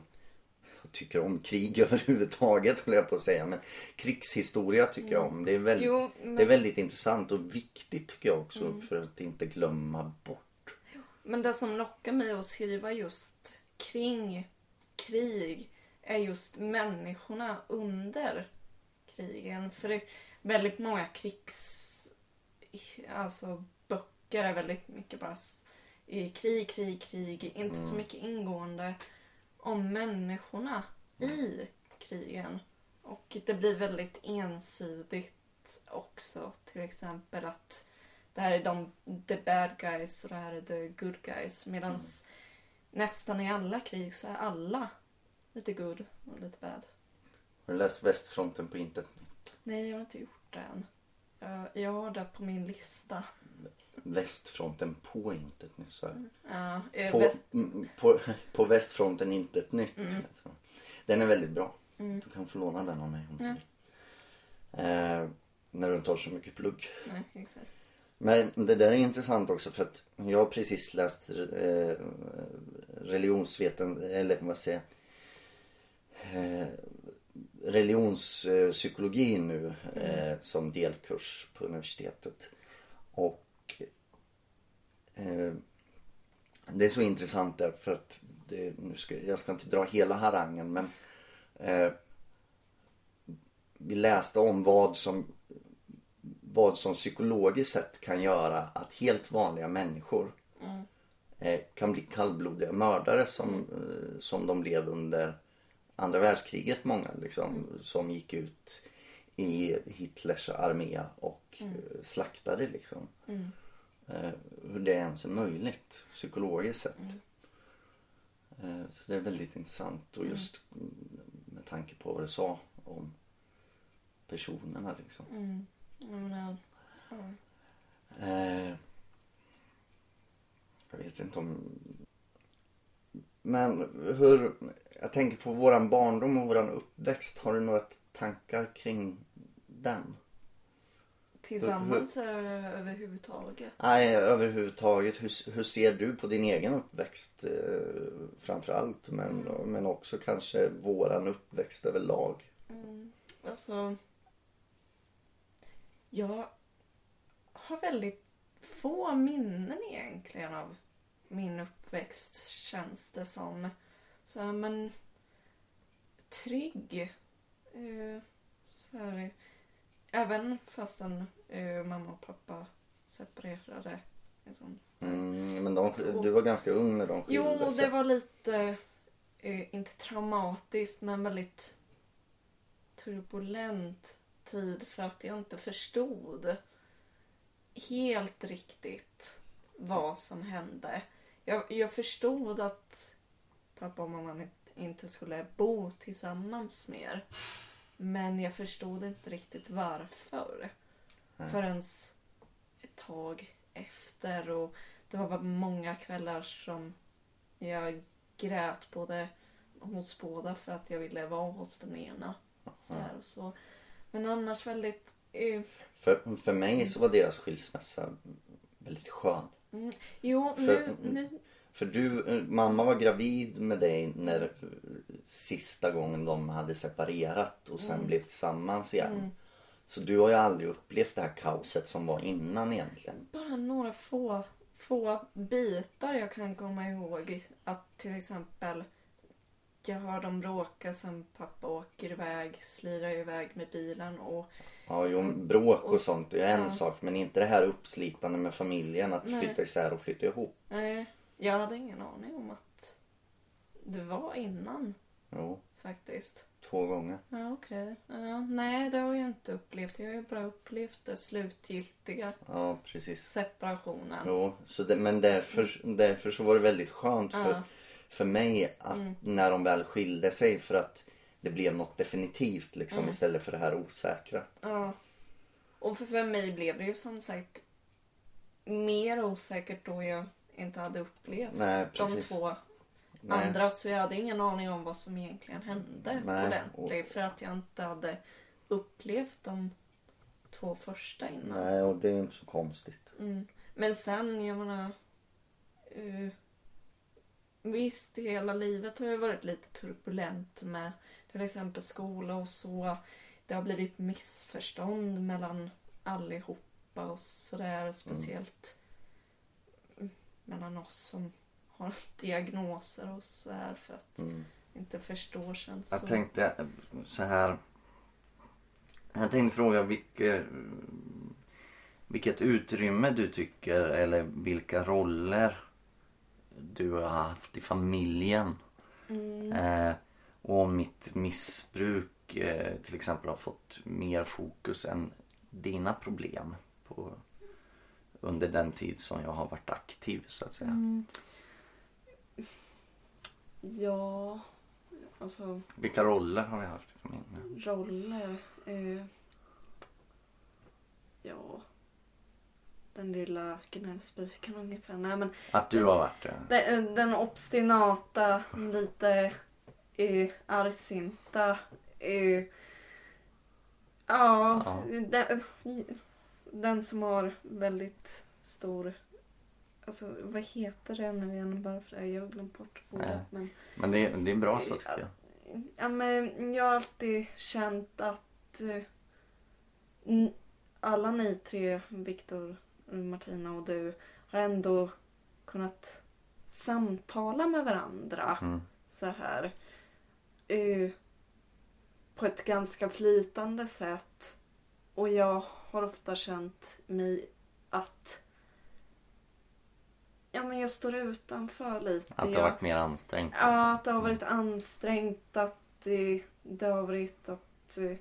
B: tycker om krig överhuvudtaget höll jag på att säga. Men krigshistoria tycker jag om. Det är, väldigt,
C: Jo, men- Mm.
B: det är väldigt intressant och viktigt tycker jag också för att inte glömma bort.
C: Men det som lockar mig att skriva just kring krig är just människorna under krigen. För det är väldigt många krigs... Alltså böcker är väldigt mycket bara krig, krig, krig. Inte så mycket ingående om människorna i krigen. Och det blir väldigt ensidigt också. Till exempel att det här är de the bad guys och det här är the good guys. Medan nästan i alla krig så är alla lite good och lite bad.
B: Har du läst Västfronten på intet nytt?
C: Nej, jag har inte gjort det än. Jag- Jag har det på min lista.
B: Västfronten på intet nytt jag.
C: Ja,
B: På,
C: väst-
B: mm, på, på västfronten intet nytt.
C: Mm.
B: Alltså. Den är väldigt bra. Du kan få låna den av mig om du vill. Eh, när du inte har så mycket plugg.
C: Nej, exakt.
B: Men det där är intressant också för att jag har precis läst eh, religionsveten, eller vad säger? Eh, religionspsykologi nu eh, som delkurs på universitetet. Och eh, det är så intressant därför att det, nu ska, jag ska inte dra hela harangen men eh, vi läste om vad som vad som psykologiskt sett kan göra att helt vanliga människor eh, kan bli kallblodiga mördare som, eh, som de blev under andra världskriget många liksom som gick ut i Hitlers armé och eh, slaktade liksom. Eh, hur det ens är möjligt psykologiskt sett. Eh, så det är väldigt intressant och just mm, med tanke på vad du sa om personerna liksom.
C: Ja, men, ja.
B: Eh, jag vet inte om... Men hur... Jag tänker på våran barndom och våran uppväxt. Har du några tankar kring den?
C: Tillsammans eller överhuvudtaget?
B: Nej, överhuvudtaget. Hur, hur ser du på din egen uppväxt eh, framförallt? Men, men också kanske våran uppväxt överlag.
C: Alltså... Jag har väldigt få minnen egentligen av min uppväxt känns det som. Så men trygg. Eh, så här, även fastän eh, mamma och pappa separerade. Liksom.
B: Mm, men de, du var ganska ung när de skilde
C: Jo, det var lite, eh, inte traumatiskt, men väldigt turbulent tid för att jag inte förstod helt riktigt vad som hände. Jag, jag förstod att pappa och mamma inte skulle bo tillsammans mer. Men jag förstod inte riktigt varför. Förrän ett tag efter. Och det var bara många kvällar som jag grät både hos båda för att jag ville vara hos den ena. Så och så. Men annars väldigt... Eh,
B: För, för mig så var deras skilsmässa väldigt skön.
C: mm, jo,
B: För-
C: nu, nu...
B: För du, eh, mamma var gravid med dig när sista gången de hade separerat och sen blev tillsammans igen. Så du har ju aldrig upplevt det här kaoset som var innan egentligen.
C: Bara några få, få bitar jag kan komma ihåg. Att till exempel jag hör dem bråka sen pappa åker iväg, slirar iväg med bilen och
D: Ja, jo, bråk och
C: Och-
D: sånt är en
C: ja.
D: sak men inte det här uppslitande med familjen att
C: Nej.
D: flytta isär och flytta ihop.
C: nej, jag hade ingen aning om att det var innan
D: Jo,
C: faktiskt.
D: två gånger.
C: Ja, okej. Ja, nej, det har jag inte upplevt. Jag har ju bara upplevt det slutgiltiga
D: Ja, precis.
C: separationen.
D: Jo, så det, men därför, därför så var det väldigt skönt för,
C: Ja.
D: för mig att när de väl skilde sig för att det blev något definitivt liksom istället för det här osäkra.
C: Ja. Och för, för mig blev det ju som sagt mer osäkert då jag inte hade upplevt
D: Nej,
C: de två
D: Nej.
C: andra. Så jag hade ingen aning om vad som egentligen hände
D: Nej,
C: ordentligt. För att jag inte hade upplevt de två första innan.
D: Nej, och det är inte så konstigt.
C: Mm. Men sen, jag menar... Uh, visst, hela livet har ju varit lite turbulent med till exempel skola och så. Det har blivit missförstånd mellan allihopa och sådär. Speciellt mm, mellan oss som har diagnoser och så här för att
D: Mm.
C: inte förstår sen så.
D: Jag tänkte så här. Jag tänkte fråga vilket, vilket utrymme du tycker eller vilka roller du har haft i familjen.
C: Mm.
D: Eh, och om mitt missbruk eh, till exempel har fått mer fokus än dina problem på, under den tid som jag har varit aktiv så att säga.
C: Mm. Ja, alltså
D: Vilka roller har vi haft i familjen?
C: roller. Eh, ja. Den lilla gnällspiken ungefär. Nej men
D: Att du har varit det?
C: den, den obstinata, lite eh, argsinta. Eh, ja,
D: Ja.
C: Den, den som har väldigt stor Alltså vad heter det nu igen bara för det? Jag har glömt bort ordet.
D: Nej.
C: Men,
D: Men det, är- det är bra så tycker jag.
C: Ja, men jag har alltid känt att n- alla ni tre, Viktor, Martina och du, har ändå kunnat samtala med varandra
D: Mm.
C: så här. eh, på ett ganska flytande sätt. Och jag har ofta känt mig att ja, men jag står utanför lite.
D: Att det har varit mer ansträngt.
C: Ja,
D: liksom.
C: att det har varit ansträngt. Att det, det har varit att... eh,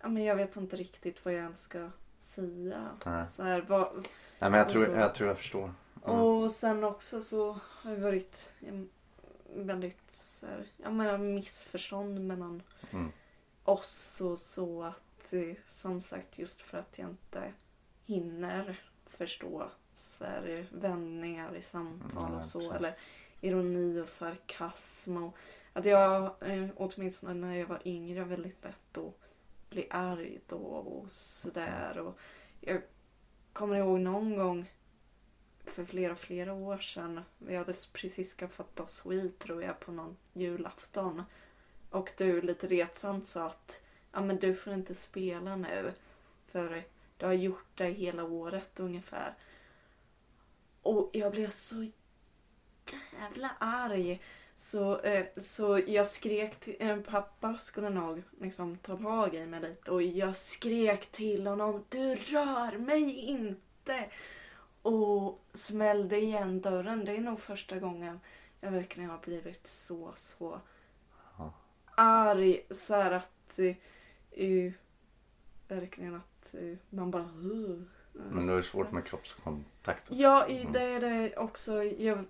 C: Ja, men jag vet inte riktigt vad jag ens ska säga.
D: Nej.
C: Så här, vad,
D: Nej men jag tror,
C: så-
D: jag, tror jag förstår. Mm.
C: Och sen också så har det varit väldigt så här, jag menar, missförstånd mellan
D: Mm.
C: oss och så att som sagt just för att jag inte hinner förstå så här, vändningar i samtal
D: Ja,
C: och så eller ironi och sarkasm och att jag eh, åtminstone när jag var yngre väldigt lätt att bli arg då och sådär och jag kommer ihåg någon gång för flera, flera år sedan. Vi hade precis skaffat oss Wii tror jag på någon julafton. Och du lite retsamt sa att ja men du får inte spela nu. För du har gjort det hela året ungefär. Och jag blev så jävla arg. Så, eh, så jag skrek till, eh, pappa skulle nog liksom ta tag i mig lite och jag skrek till honom Du rör mig inte! Och smällde igen dörren. Det är nog första gången jag verkligen har blivit så, så arg. Så att... eh, verkligen att eh, man bara...
D: Men har ju svårt med kroppskontakt.
C: Ja, i-
D: Mm.
C: det är det också. Jag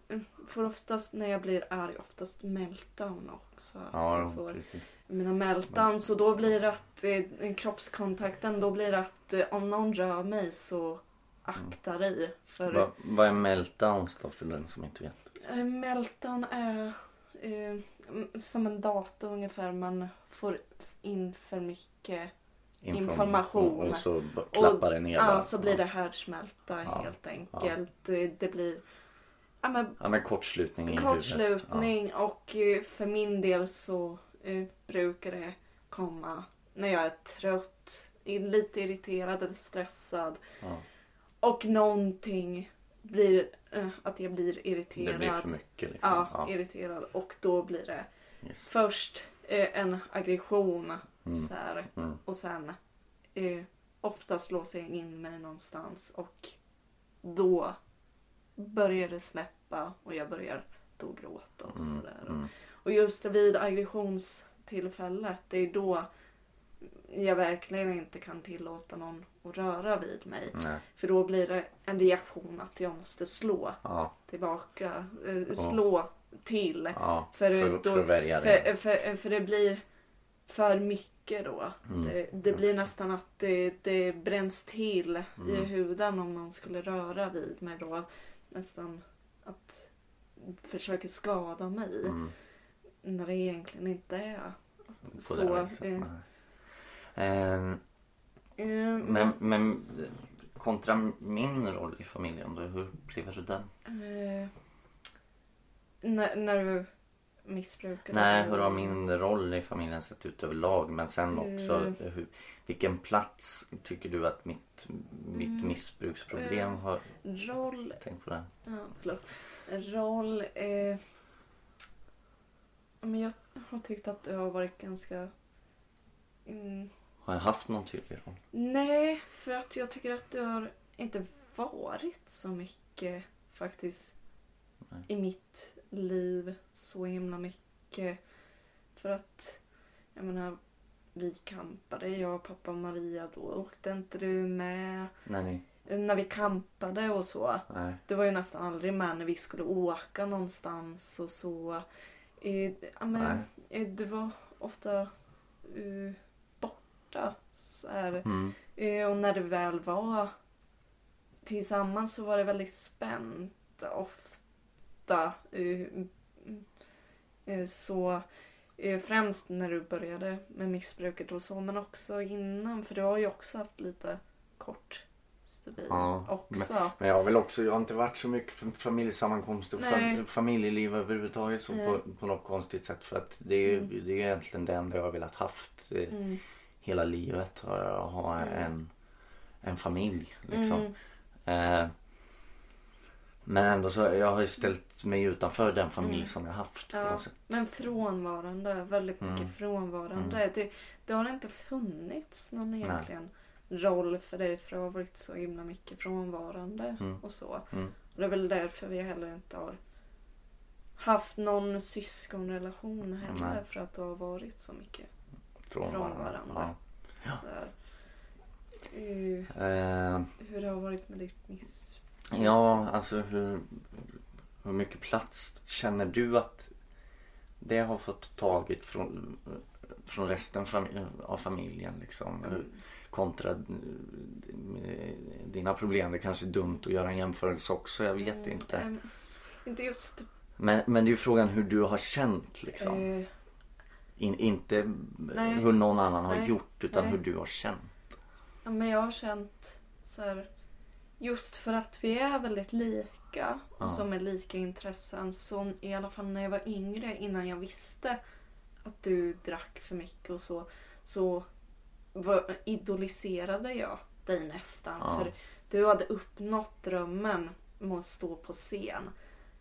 C: får oftast när jag blir arg oftast meltdown också.
D: Ja,
C: jag får
D: precis.
C: mina meltdowns och då blir det att eh, kroppskontakten, då blir det att eh, om någon rör mig så akta dig. För
D: Va, vad är meltdowns då för den som inte vet?
C: eh, meltdown är eh, som en dator ungefär. Man får in för mycket Information.
D: Och så klappar det ner
C: ja, så blir det härdsmälta
D: Ja,
C: helt enkelt. Eh, Det blir ja, men
D: Ja men kortslutning i huvudet.
C: kortslutning och eh, för min del så eh, brukar det komma när jag är trött, lite irriterad eller stressad
D: Ja. Ja.
C: och någonting blir eh, att jag blir
D: Det
C: irriterad.
D: blir för mycket liksom.
C: Ja,
D: Ja.
C: irriterad och då blir det
D: Yes.
C: först eh, en aggression
D: Mm.
C: så här,
D: Mm.
C: och sen eh, oftast låser jag in mig någonstans och då börjar det släppa och jag börjar då gråta och
D: Mm.
C: sådär.
D: Mm.
C: Och just vid aggressionstillfället, det är då jag verkligen inte kan tillåta någon att röra vid mig.
D: Nej.
C: För då blir det en reaktion att jag måste slå
D: Ja.
C: tillbaka, eh, slå till.
D: Ja.
C: För,
D: För,
C: då,
D: för
C: för, för, för det blir för mycket då.
D: Mm.
C: Det, det blir nästan att det, det bränns till i
D: Mm.
C: huden om någon skulle röra vid mig då. Nästan att försöka skada mig.
D: Mm.
C: När det egentligen inte är så. Eh.
D: Ehm,
C: eh,
D: Men, men kontra min roll i familjen då, hur upplever du den?
C: eh, när, när du missbrukar
D: Nej, hur har min roll i familjen sett ut överlag? Men sen också,
C: Eh.
D: hur, vilken plats tycker du att mitt, mitt
C: Mm.
D: missbruksproblem
C: Eh.
D: har?
C: Roll
D: Tänk på det.
C: Ja, förlåt. Roll. Eh, men jag har tyckt att det har varit ganska... Mm,
D: Har jag haft någon tydlig roll?
C: nej, för att jag tycker att det har inte varit så mycket faktiskt
D: Nej.
C: i mitt liv. Så himla mycket. För att, jag menar, vi campade, jag, och pappa och Maria. Då åkte inte du med.
D: Nej, nej.
C: När vi campade och så.
D: nej.
C: Du var ju nästan aldrig med när vi skulle åka någonstans och så. Eh, ja, men, eh, du var ofta eh, borta. Så.
D: Mm.
C: Eh, och när det väl var tillsammans så var det väldigt spänt ofta. Eh, eh, så främst när du började med missbruket och så men också innan för du har ju också haft lite kort stubin
D: Ja,
C: också.
D: Men jag har väl också, jag har inte varit så mycket för familjesammankomster och fam, familjeliv överhuvudtaget så på, på något konstigt sätt. För att det är,
C: Mm.
D: det är ju egentligen det enda jag har velat haft
C: Mm.
D: Hela livet. Jag ha
C: Mm.
D: en, en familj liksom.
C: Mm.
D: Eh, men ändå så jag har ju ställt mig utanför den familj
C: Mm.
D: som jag haft
C: Ja, men frånvarande, väldigt mycket
D: Mm.
C: frånvarande. Det, det har inte funnits någon
D: Nej.
C: egentligen roll för dig för det har varit så himla mycket frånvarande
D: Mm.
C: och så.
D: Mm.
C: Och det är väl därför vi heller inte har haft någon syskonrelation heller
D: Nej.
C: för att det har varit så mycket
D: Från,
C: Frånvarande.
D: Ja. Ja.
C: så här. Eh,
D: Eh,
C: hur det har varit med ditt miss...
D: Ja, alltså hur, hur mycket plats känner du att det har fått tagit från, från resten av familjen liksom? Hur- Kontra eh, dina problem. Det kanske är dumt att göra en jämförelse också, jag vet inte.
C: Mm, inte just...
D: Men, men det är ju frågan hur du har känt liksom.
C: eh,
D: In, inte
C: Nej.
D: hur någon annan har
C: Nej.
D: gjort utan
C: Nej.
D: hur du har känt.
C: Ja, men jag har känt så här, just för att vi är väldigt lika och
D: Ja.
C: som är lika intressen så i alla fall när jag var yngre innan jag visste att du drack för mycket och så så var, idoliserade jag dig nästan
D: Ja.
C: för du hade uppnått drömmen om att stå på scen.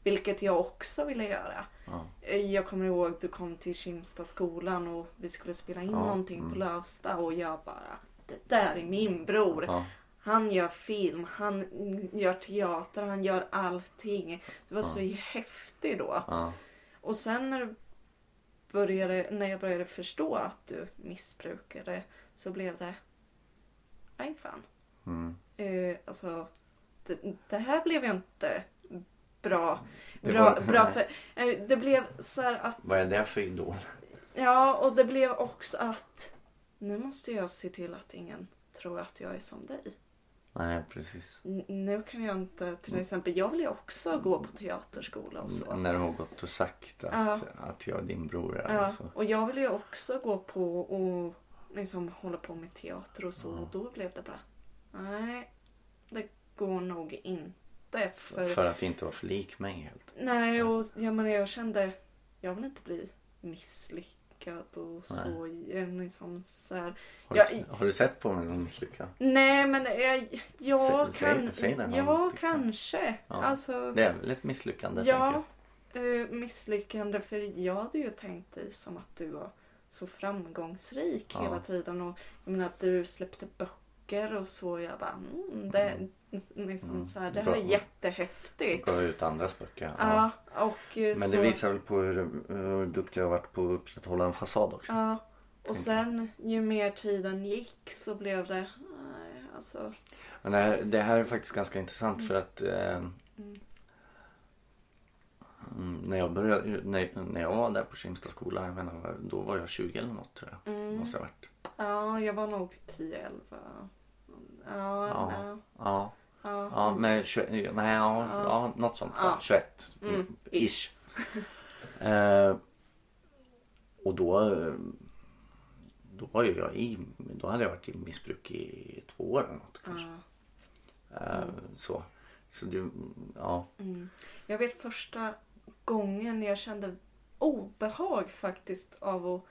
C: Vilket jag också ville göra.
D: Ja.
C: Eh, Jag kommer ihåg du kom till Kimsta skolan och vi skulle spela in
D: Ja,
C: någonting på
D: mm.
C: Lövsta och jag bara Det där är min bror.
D: Ja.
C: Han gör film, han gör teater, han gör allting. Det var så häftigt då. Och sen när, du började, när jag började förstå att du missbrukade så blev det Aj fan.
D: Mm.
C: Eh, alltså det, det här blev ju inte bra. Bra, bra för, eh, det blev så här att
D: Vad är det för idol?
C: Ja, och det blev också att nu måste jag se till att ingen tror att jag är som dig.
D: Nej precis.
C: N- nu kan jag inte, till exempel, jag vill ju också gå på teaterskola och så.
D: När du har gått och sagt att,
C: Ja.
D: att jag är din bror
C: Ja,
D: så.
C: och jag vill ju också gå på och liksom hålla på med teater och så.
D: Ja.
C: Och då blev det bara, nej, det går nog inte. För,
D: För att inte vara för lik mig helt.
C: nej, och jag menar jag kände, jag vill inte bli misslyckad och så. Jag Liksom så här,
D: Har,
C: Jag-
D: du, har du sett på mig som misslyckad?
C: Nej men jag, jag
D: Säg- säg-
C: kan...
D: säg någon
C: ja kanske.
D: Ja.
C: Alltså,
D: Det är väl ett misslyckande
C: ja. eh, misslyckande för jag hade ju tänkt dig som att du var så framgångsrik
D: Ja.
C: hela tiden och jag menar att du släppte böcker och så jag bara mm, det, liksom,
D: Mm.
C: så här, det här är jättehäftigt.
D: Gav ut andras böcker.
C: Ja, och eh,
D: Men
C: så,
D: det visar väl på hur, hur duktig jag har varit på att upprätthålla en fasad också.
C: Ja, och sen ju mer tiden gick så blev det, nej, alltså,
D: Men det här, det här är faktiskt ganska intressant för att eh, mm, när, jag började, när, när jag var där på Kimstad skola, jag menar, då var jag 20 eller något tror jag.
C: mm,
D: Måste ha varit.
C: ja, jag var nog 10-11. Ja,
D: Ja.
C: ja,
D: Ja,
C: ja,
D: ja men 21, nej ja,
C: Ja.
D: ja. något sånt.
C: Ja.
D: Ja. 21.
C: Mm,
D: Mm,
C: ish.
D: eh, och då eh, då var ju jag i, då hade jag varit i missbruk i två år eller något kanske.
C: ja.
D: Eh, så. Så det, ja.
C: Mm. Jag vet första gången jag kände obehag faktiskt av att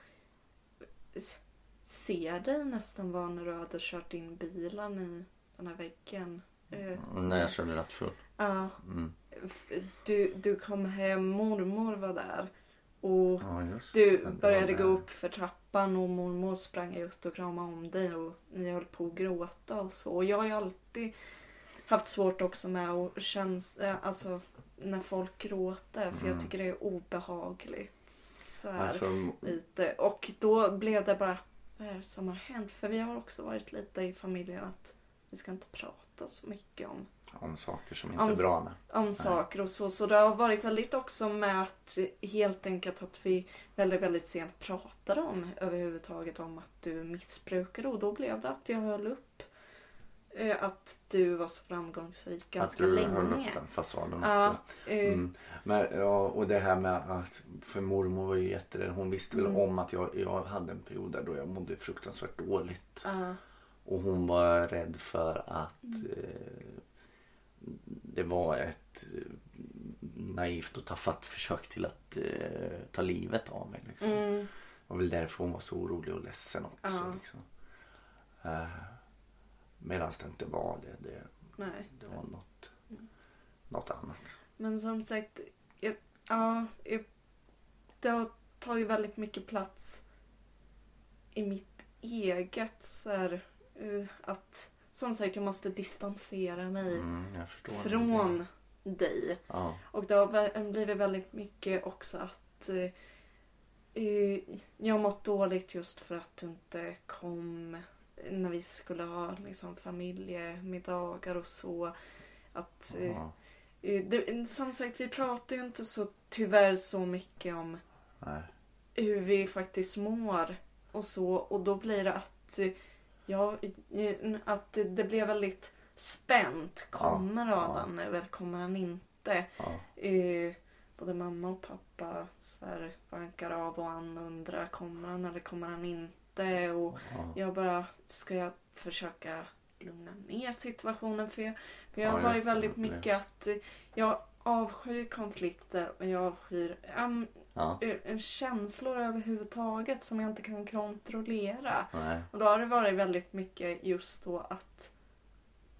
C: se dig nästan var när du hade kört in bilen i den här väggen. Eh,
D: När jag körde rattfull.
C: Ja,
D: Mm.
C: du, du kom hem, mormor var där. Och
D: Ja,
C: du
D: det.
C: började gå upp för trappan och mormor sprang ut och kramade om dig och ni höll på att gråta och så. Och jag har ju alltid haft svårt också med att känns, eh, alltså när folk gråter för jag
D: Mm.
C: tycker det är obehagligt. Så här,
D: Alltså,
C: lite. Och då blev det bara, vad är det som har hänt? För vi har också varit lite i familjen att vi ska inte prata så mycket om
D: om saker som inte
C: Om
D: är bra med.
C: om saker och så. Så det har varit väldigt också med att helt enkelt att vi väldigt, väldigt sent pratade om överhuvudtaget om att du missbrukade och då blev det att jag höll upp att du var så framgångsrik ganska
D: att du
C: länge.
D: höll upp den fasaden
C: Ja,
D: också.
C: eh,
D: Mm. Men, ja, och det här med att, för mormor var ju jätterädd. Hon visste väl
C: Mm.
D: om att jag, jag hade en period där då jag mådde fruktansvärt dåligt.
C: ja,
D: Och hon var rädd för att
C: Mm.
D: eh, det var ett eh, naivt och tafatt försök till att eh, ta livet av mig. Liksom.
C: mm,
D: Det var väl därför hon var så orolig och ledsen också.
C: Ja.
D: Liksom. Eh, Medan det inte var det. Det,
C: nej.
D: det var något,
C: Mm.
D: något annat.
C: Men som sagt, jag, ja, jag, det har tagit väldigt mycket plats i mitt eget så här, eh, att som sagt jag måste distansera mig
D: Mm,
C: från dig.
D: Ja.
C: Och det har blivit väldigt mycket också att eh, eh, jag har mått dåligt just för att du inte kom när vi skulle ha liksom, familjemiddagar och så. Att, eh,
D: ja.
C: eh, det, som sagt, vi pratar ju inte så tyvärr så mycket om
D: Nej.
C: hur vi faktiskt mår och så. Och då blir det att, eh, ja, att det blir väldigt spänt. Kommer
D: Ja,
C: Adam eller kommer han inte?
D: Ja.
C: Eh, både mamma och pappa så här, vankar av och Ann undrar kommer han eller kommer han inte? Och
D: Ja.
C: jag bara, ska jag försöka lugna ner situationen? För jag, för jag
D: Ja,
C: har
D: det,
C: väldigt
D: det.
C: mycket att eh, jag avskyr konflikter och jag avskyr um,
D: Ja.
C: känslor överhuvudtaget som jag inte kan kontrollera.
D: Nej.
C: Och då har det varit väldigt mycket just då att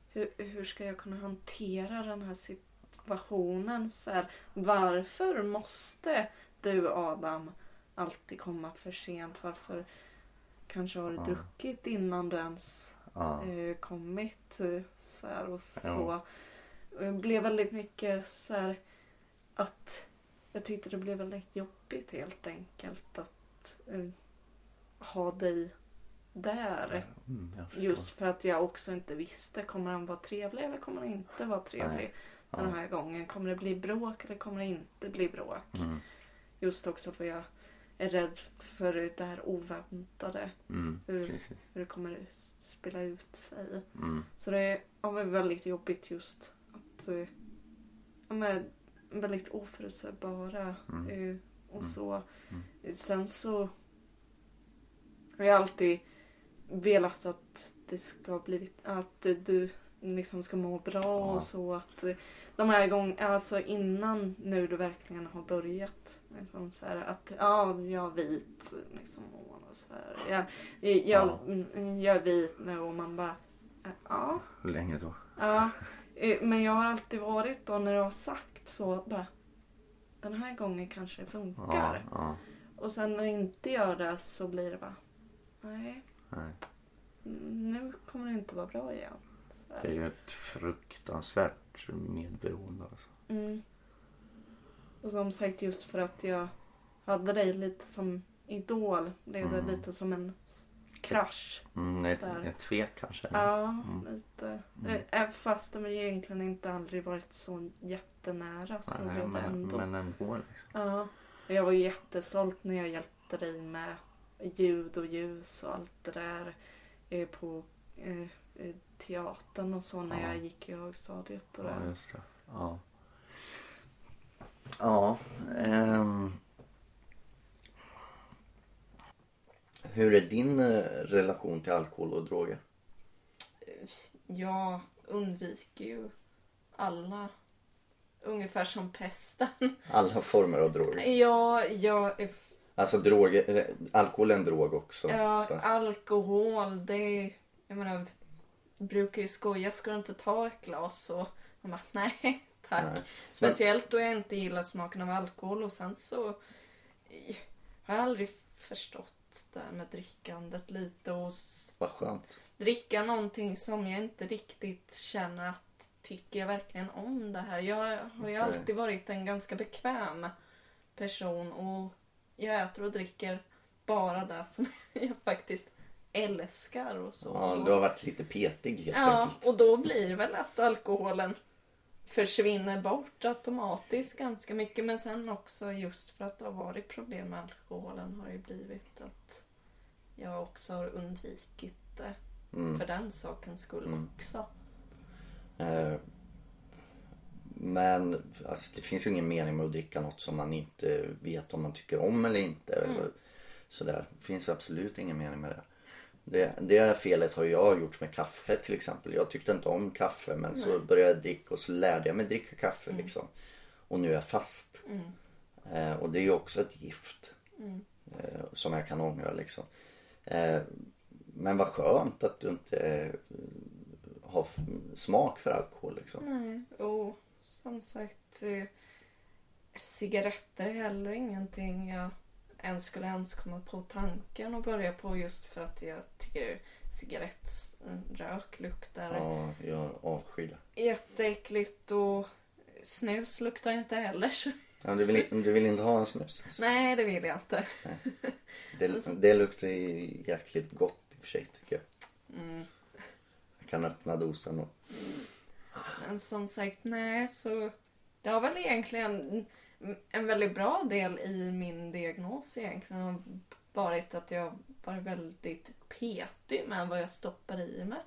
C: hur, hur ska jag kunna hantera den här situationen? Så här, varför måste du Adam alltid komma för sent? Varför kanske har
D: Ja.
C: druckit innan du ens
D: Ja.
C: eh, kommit? eh, Så här, och så. Det blev väldigt mycket så här att jag tyckte det blev väldigt jobbigt helt enkelt att eh, ha dig där.
D: Mm.
C: Just för att jag också inte visste, kommer han vara trevlig eller kommer han inte vara trevlig den här gången? Kommer det bli bråk eller kommer det inte bli bråk?
D: Mm.
C: Just också för jag är rädd för det här oväntade,
D: Mm.
C: Hur-
D: Precis.
C: hur det kommer spela ut sig.
D: Mm.
C: Så det har varit väldigt jobbigt just att eh, ja, men, väldigt oförutsägbara
D: Mm.
C: eh, och
D: Mm.
C: så.
D: Mm.
C: Sen så har jag alltid velat att det ska blivit att du liksom ska må bra
D: Ja.
C: och så att eh, de här gångerna, alltså innan nu du verkligen har börjat liksom så här, att ja, jag är vit liksom och så här. Jag, jag,
D: Ja.
C: mm, jag är vit nu och man bara eh, ja,
D: Hur länge då?
C: ja. Eh, Men jag har alltid varit då när du har sagt så bara den här gången kanske det funkar.
B: Ja, ja,
C: Och sen när det inte gör det så blir det bara, nej,
B: nej.
C: nu kommer det inte vara bra igen.
B: Det är ju ett fruktansvärt medberoende alltså.
C: Mm. Och som sagt just för att jag hade dig lite som idol blev det
B: Mm.
C: lite som en krasch.
B: Mm, ett, ett svek kanske.
C: Ja, lite. Mm. Fast vi egentligen inte aldrig varit så jättenära så
B: Nej,
C: blev det
B: men,
C: ändå.
B: men ändå liksom.
C: Ja. Och jag var ju jättestolt när jag hjälpte dig med ljud och ljus och allt det där på eh, teatern och så när
B: Ja.
C: jag gick i högstadiet. Och
B: Ja,
C: det.
B: just det. Ja. Ja. ehm. Hur är din eh, relation till alkohol och droger?
C: Jag undviker ju alla ungefär som pesten.
B: Alla former av droger.
C: Ja, jag är
B: Alltså droger, eh, alkohol är en drog också.
C: Ja,
B: så.
C: alkohol, det... Jag menar, brukar ju skoja, ska du inte ta ett glas? Och man bara, nej tack.
B: Nej.
C: Speciellt då jag inte gillar smaken av alkohol och sen så har jag aldrig förstått det här med drickandet lite och
B: Vad skönt.
C: dricka någonting som jag inte riktigt känner att tycker jag verkligen om det här. Jag har ju
B: Okej.
C: alltid varit en ganska bekväm person och jag äter och dricker bara det som jag faktiskt älskar och så.
B: Ja, du har varit lite petig helt
C: Ja,
B: enkelt.
C: och då blir väl att alkoholen försvinner bort automatiskt ganska mycket. Men sen också just för att det har varit problem med alkoholen har det blivit att jag också har undvikit det.
B: Mm.
C: För den sakens skull
B: Mm.
C: också.
B: Eh, Men alltså, det finns ju ingen mening med att dricka något som man inte vet om man tycker om eller inte.
C: Mm.
B: Sådär. Det finns ju absolut ingen mening med det. Det. Det felet har jag gjort med kaffe till exempel. Jag tyckte inte om kaffe men så började jag dricka och så lärde jag mig dricka kaffe liksom. Och nu är jag fast.
C: Mm.
B: Eh, och det är ju också ett gift.
C: Mm.
B: Eh, som jag kan ångra liksom. Eh, men vad skönt att du inte eh, har smak för alkohol liksom.
C: Nej, och som sagt eh, cigaretter är heller ingenting jag ens skulle ens komma på tanken att börja på just för att jag tycker cigarettrök luktar
B: Ja, jag avskyr det.
C: jätteäckligt och snus luktar inte heller.
B: Ja, du, vill, du vill inte ha en snus? Alltså.
C: Nej, det vill jag inte.
B: Det, det luktar ju jäkligt gott i och för sig tycker jag.
C: Mm.
B: Jag kan öppna dosen och...
C: Men som sagt, nej så det har väl egentligen en väldigt bra del i min diagnos egentligen har varit att jag varit väldigt petig med vad jag stoppar i mig.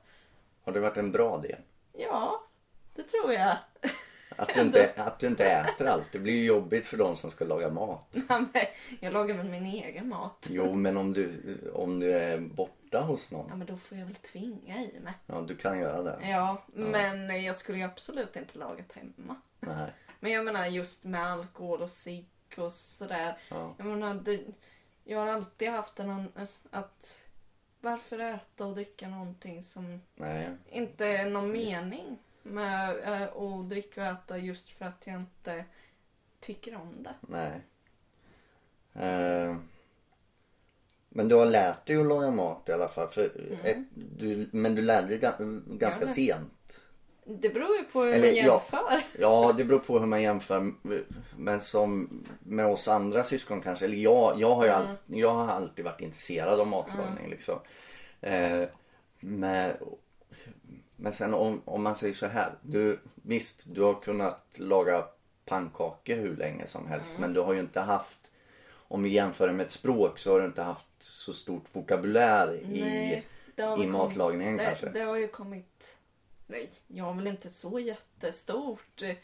B: Har det varit en bra del?
C: Ja, det tror jag.
B: Att du inte, att du inte äter allt. Det blir ju jobbigt för de som ska laga mat.
C: Jag lagar väl min egen mat.
B: Jo, men om du, om du är borta hos någon.
C: Ja, men då får jag väl tvinga i mig.
B: Ja, du kan göra det. alltså.
C: Ja, men jag skulle ju absolut inte lagat hemma.
B: Nej.
C: Men jag menar just med alkohol och cigg och sådär.
B: Ja.
C: Jag menar, det, jag har alltid haft en att varför äta och dricka någonting som
B: Nej.
C: inte är någon mening med eh, att dricka och äta just för att jag inte tycker om det.
B: Nej. Eh, men du har lärt dig att laga mat i alla fall. För ett, du, men du lärde dig ga- ganska
C: Ja.
B: sent.
C: Det beror ju på hur
B: Eller,
C: man
B: ja.
C: jämför.
B: Ja, det beror på hur man jämför. Men som med oss andra syskon kanske. Eller jag, jag, har, ju alltid, jag har alltid varit intresserad av matlagning. Liksom. Eh, men, men sen om, om man säger så här. Du, visst, du har kunnat laga pannkakor hur länge som helst. Men du har ju inte haft, om vi jämför med ett språk så har du inte haft så stort vokabulär i,
C: Nej, det
B: i matlagningen
C: det,
B: kanske.
C: Det har ju kommit... Nej, jag har väl inte så jättestort eh,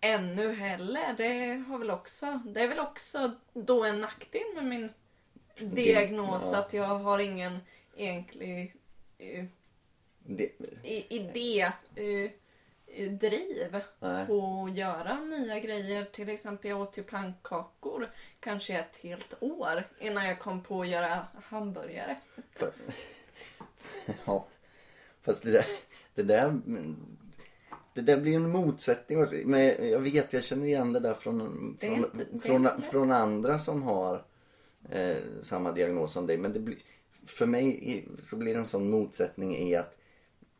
C: ännu heller. Det har väl också... Det är väl också då en nackdel med min diagnos
B: ja.
C: att jag har ingen egentlig eh,
B: Det,
C: i- idé driv
B: Nej.
C: på att göra nya grejer. Till exempel jag åt ju pannkakor kanske ett helt år innan jag kom på att göra hamburgare.
B: För, ja. Fast det där, det där Det där blir en motsättning också. Men jag vet, jag känner igen det där från, från,
C: inte-
B: från, från andra som har eh, samma diagnos som dig. Men det blir, för mig så blir det en sån motsättning i att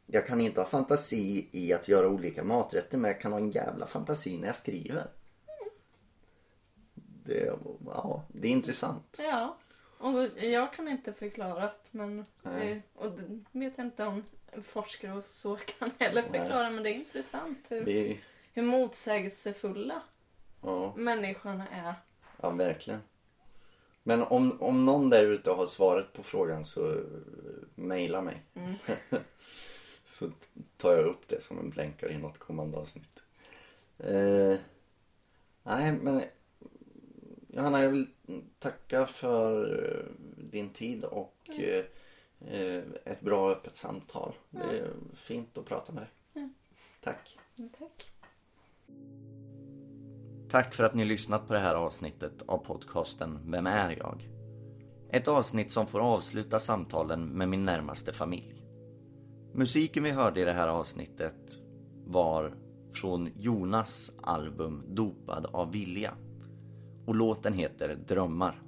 B: jag kan inte ha fantasi i att göra olika maträtter men jag kan ha en jävla fantasi när jag skriver. Det, ja, det är intressant.
C: Ja. Och jag kan inte förklara det, men
B: Nej.
C: och det vet jag inte om forskare och så kan heller
B: Nej.
C: förklara men det är intressant hur,
B: Det,
C: hur motsägelsefulla
B: ja,
C: människorna är.
B: ja, verkligen. Men om, om någon där ute har svaret på frågan så eh, mejla mig.
C: Mm.
B: så tar jag upp det som en blänkare i något kommande avsnitt. Eh, nej men Johanna jag vill tacka för eh, din tid och eh, ett bra öppet samtal. Det är fint att prata med dig.
C: Mm.
B: Tack.
C: Tack.
B: Tack för att ni lyssnat på det här avsnittet av podcasten Vem är jag? Ett avsnitt som får avsluta samtalen med min närmaste familj. Musiken vi hörde i det här avsnittet var från Jonas album Dopad av vilja. Och låten heter Drömmar.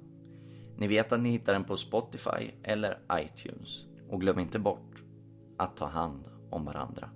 B: Ni vet att ni hittar den på Spotify eller iTunes. Och glöm inte bort att ta hand om varandra.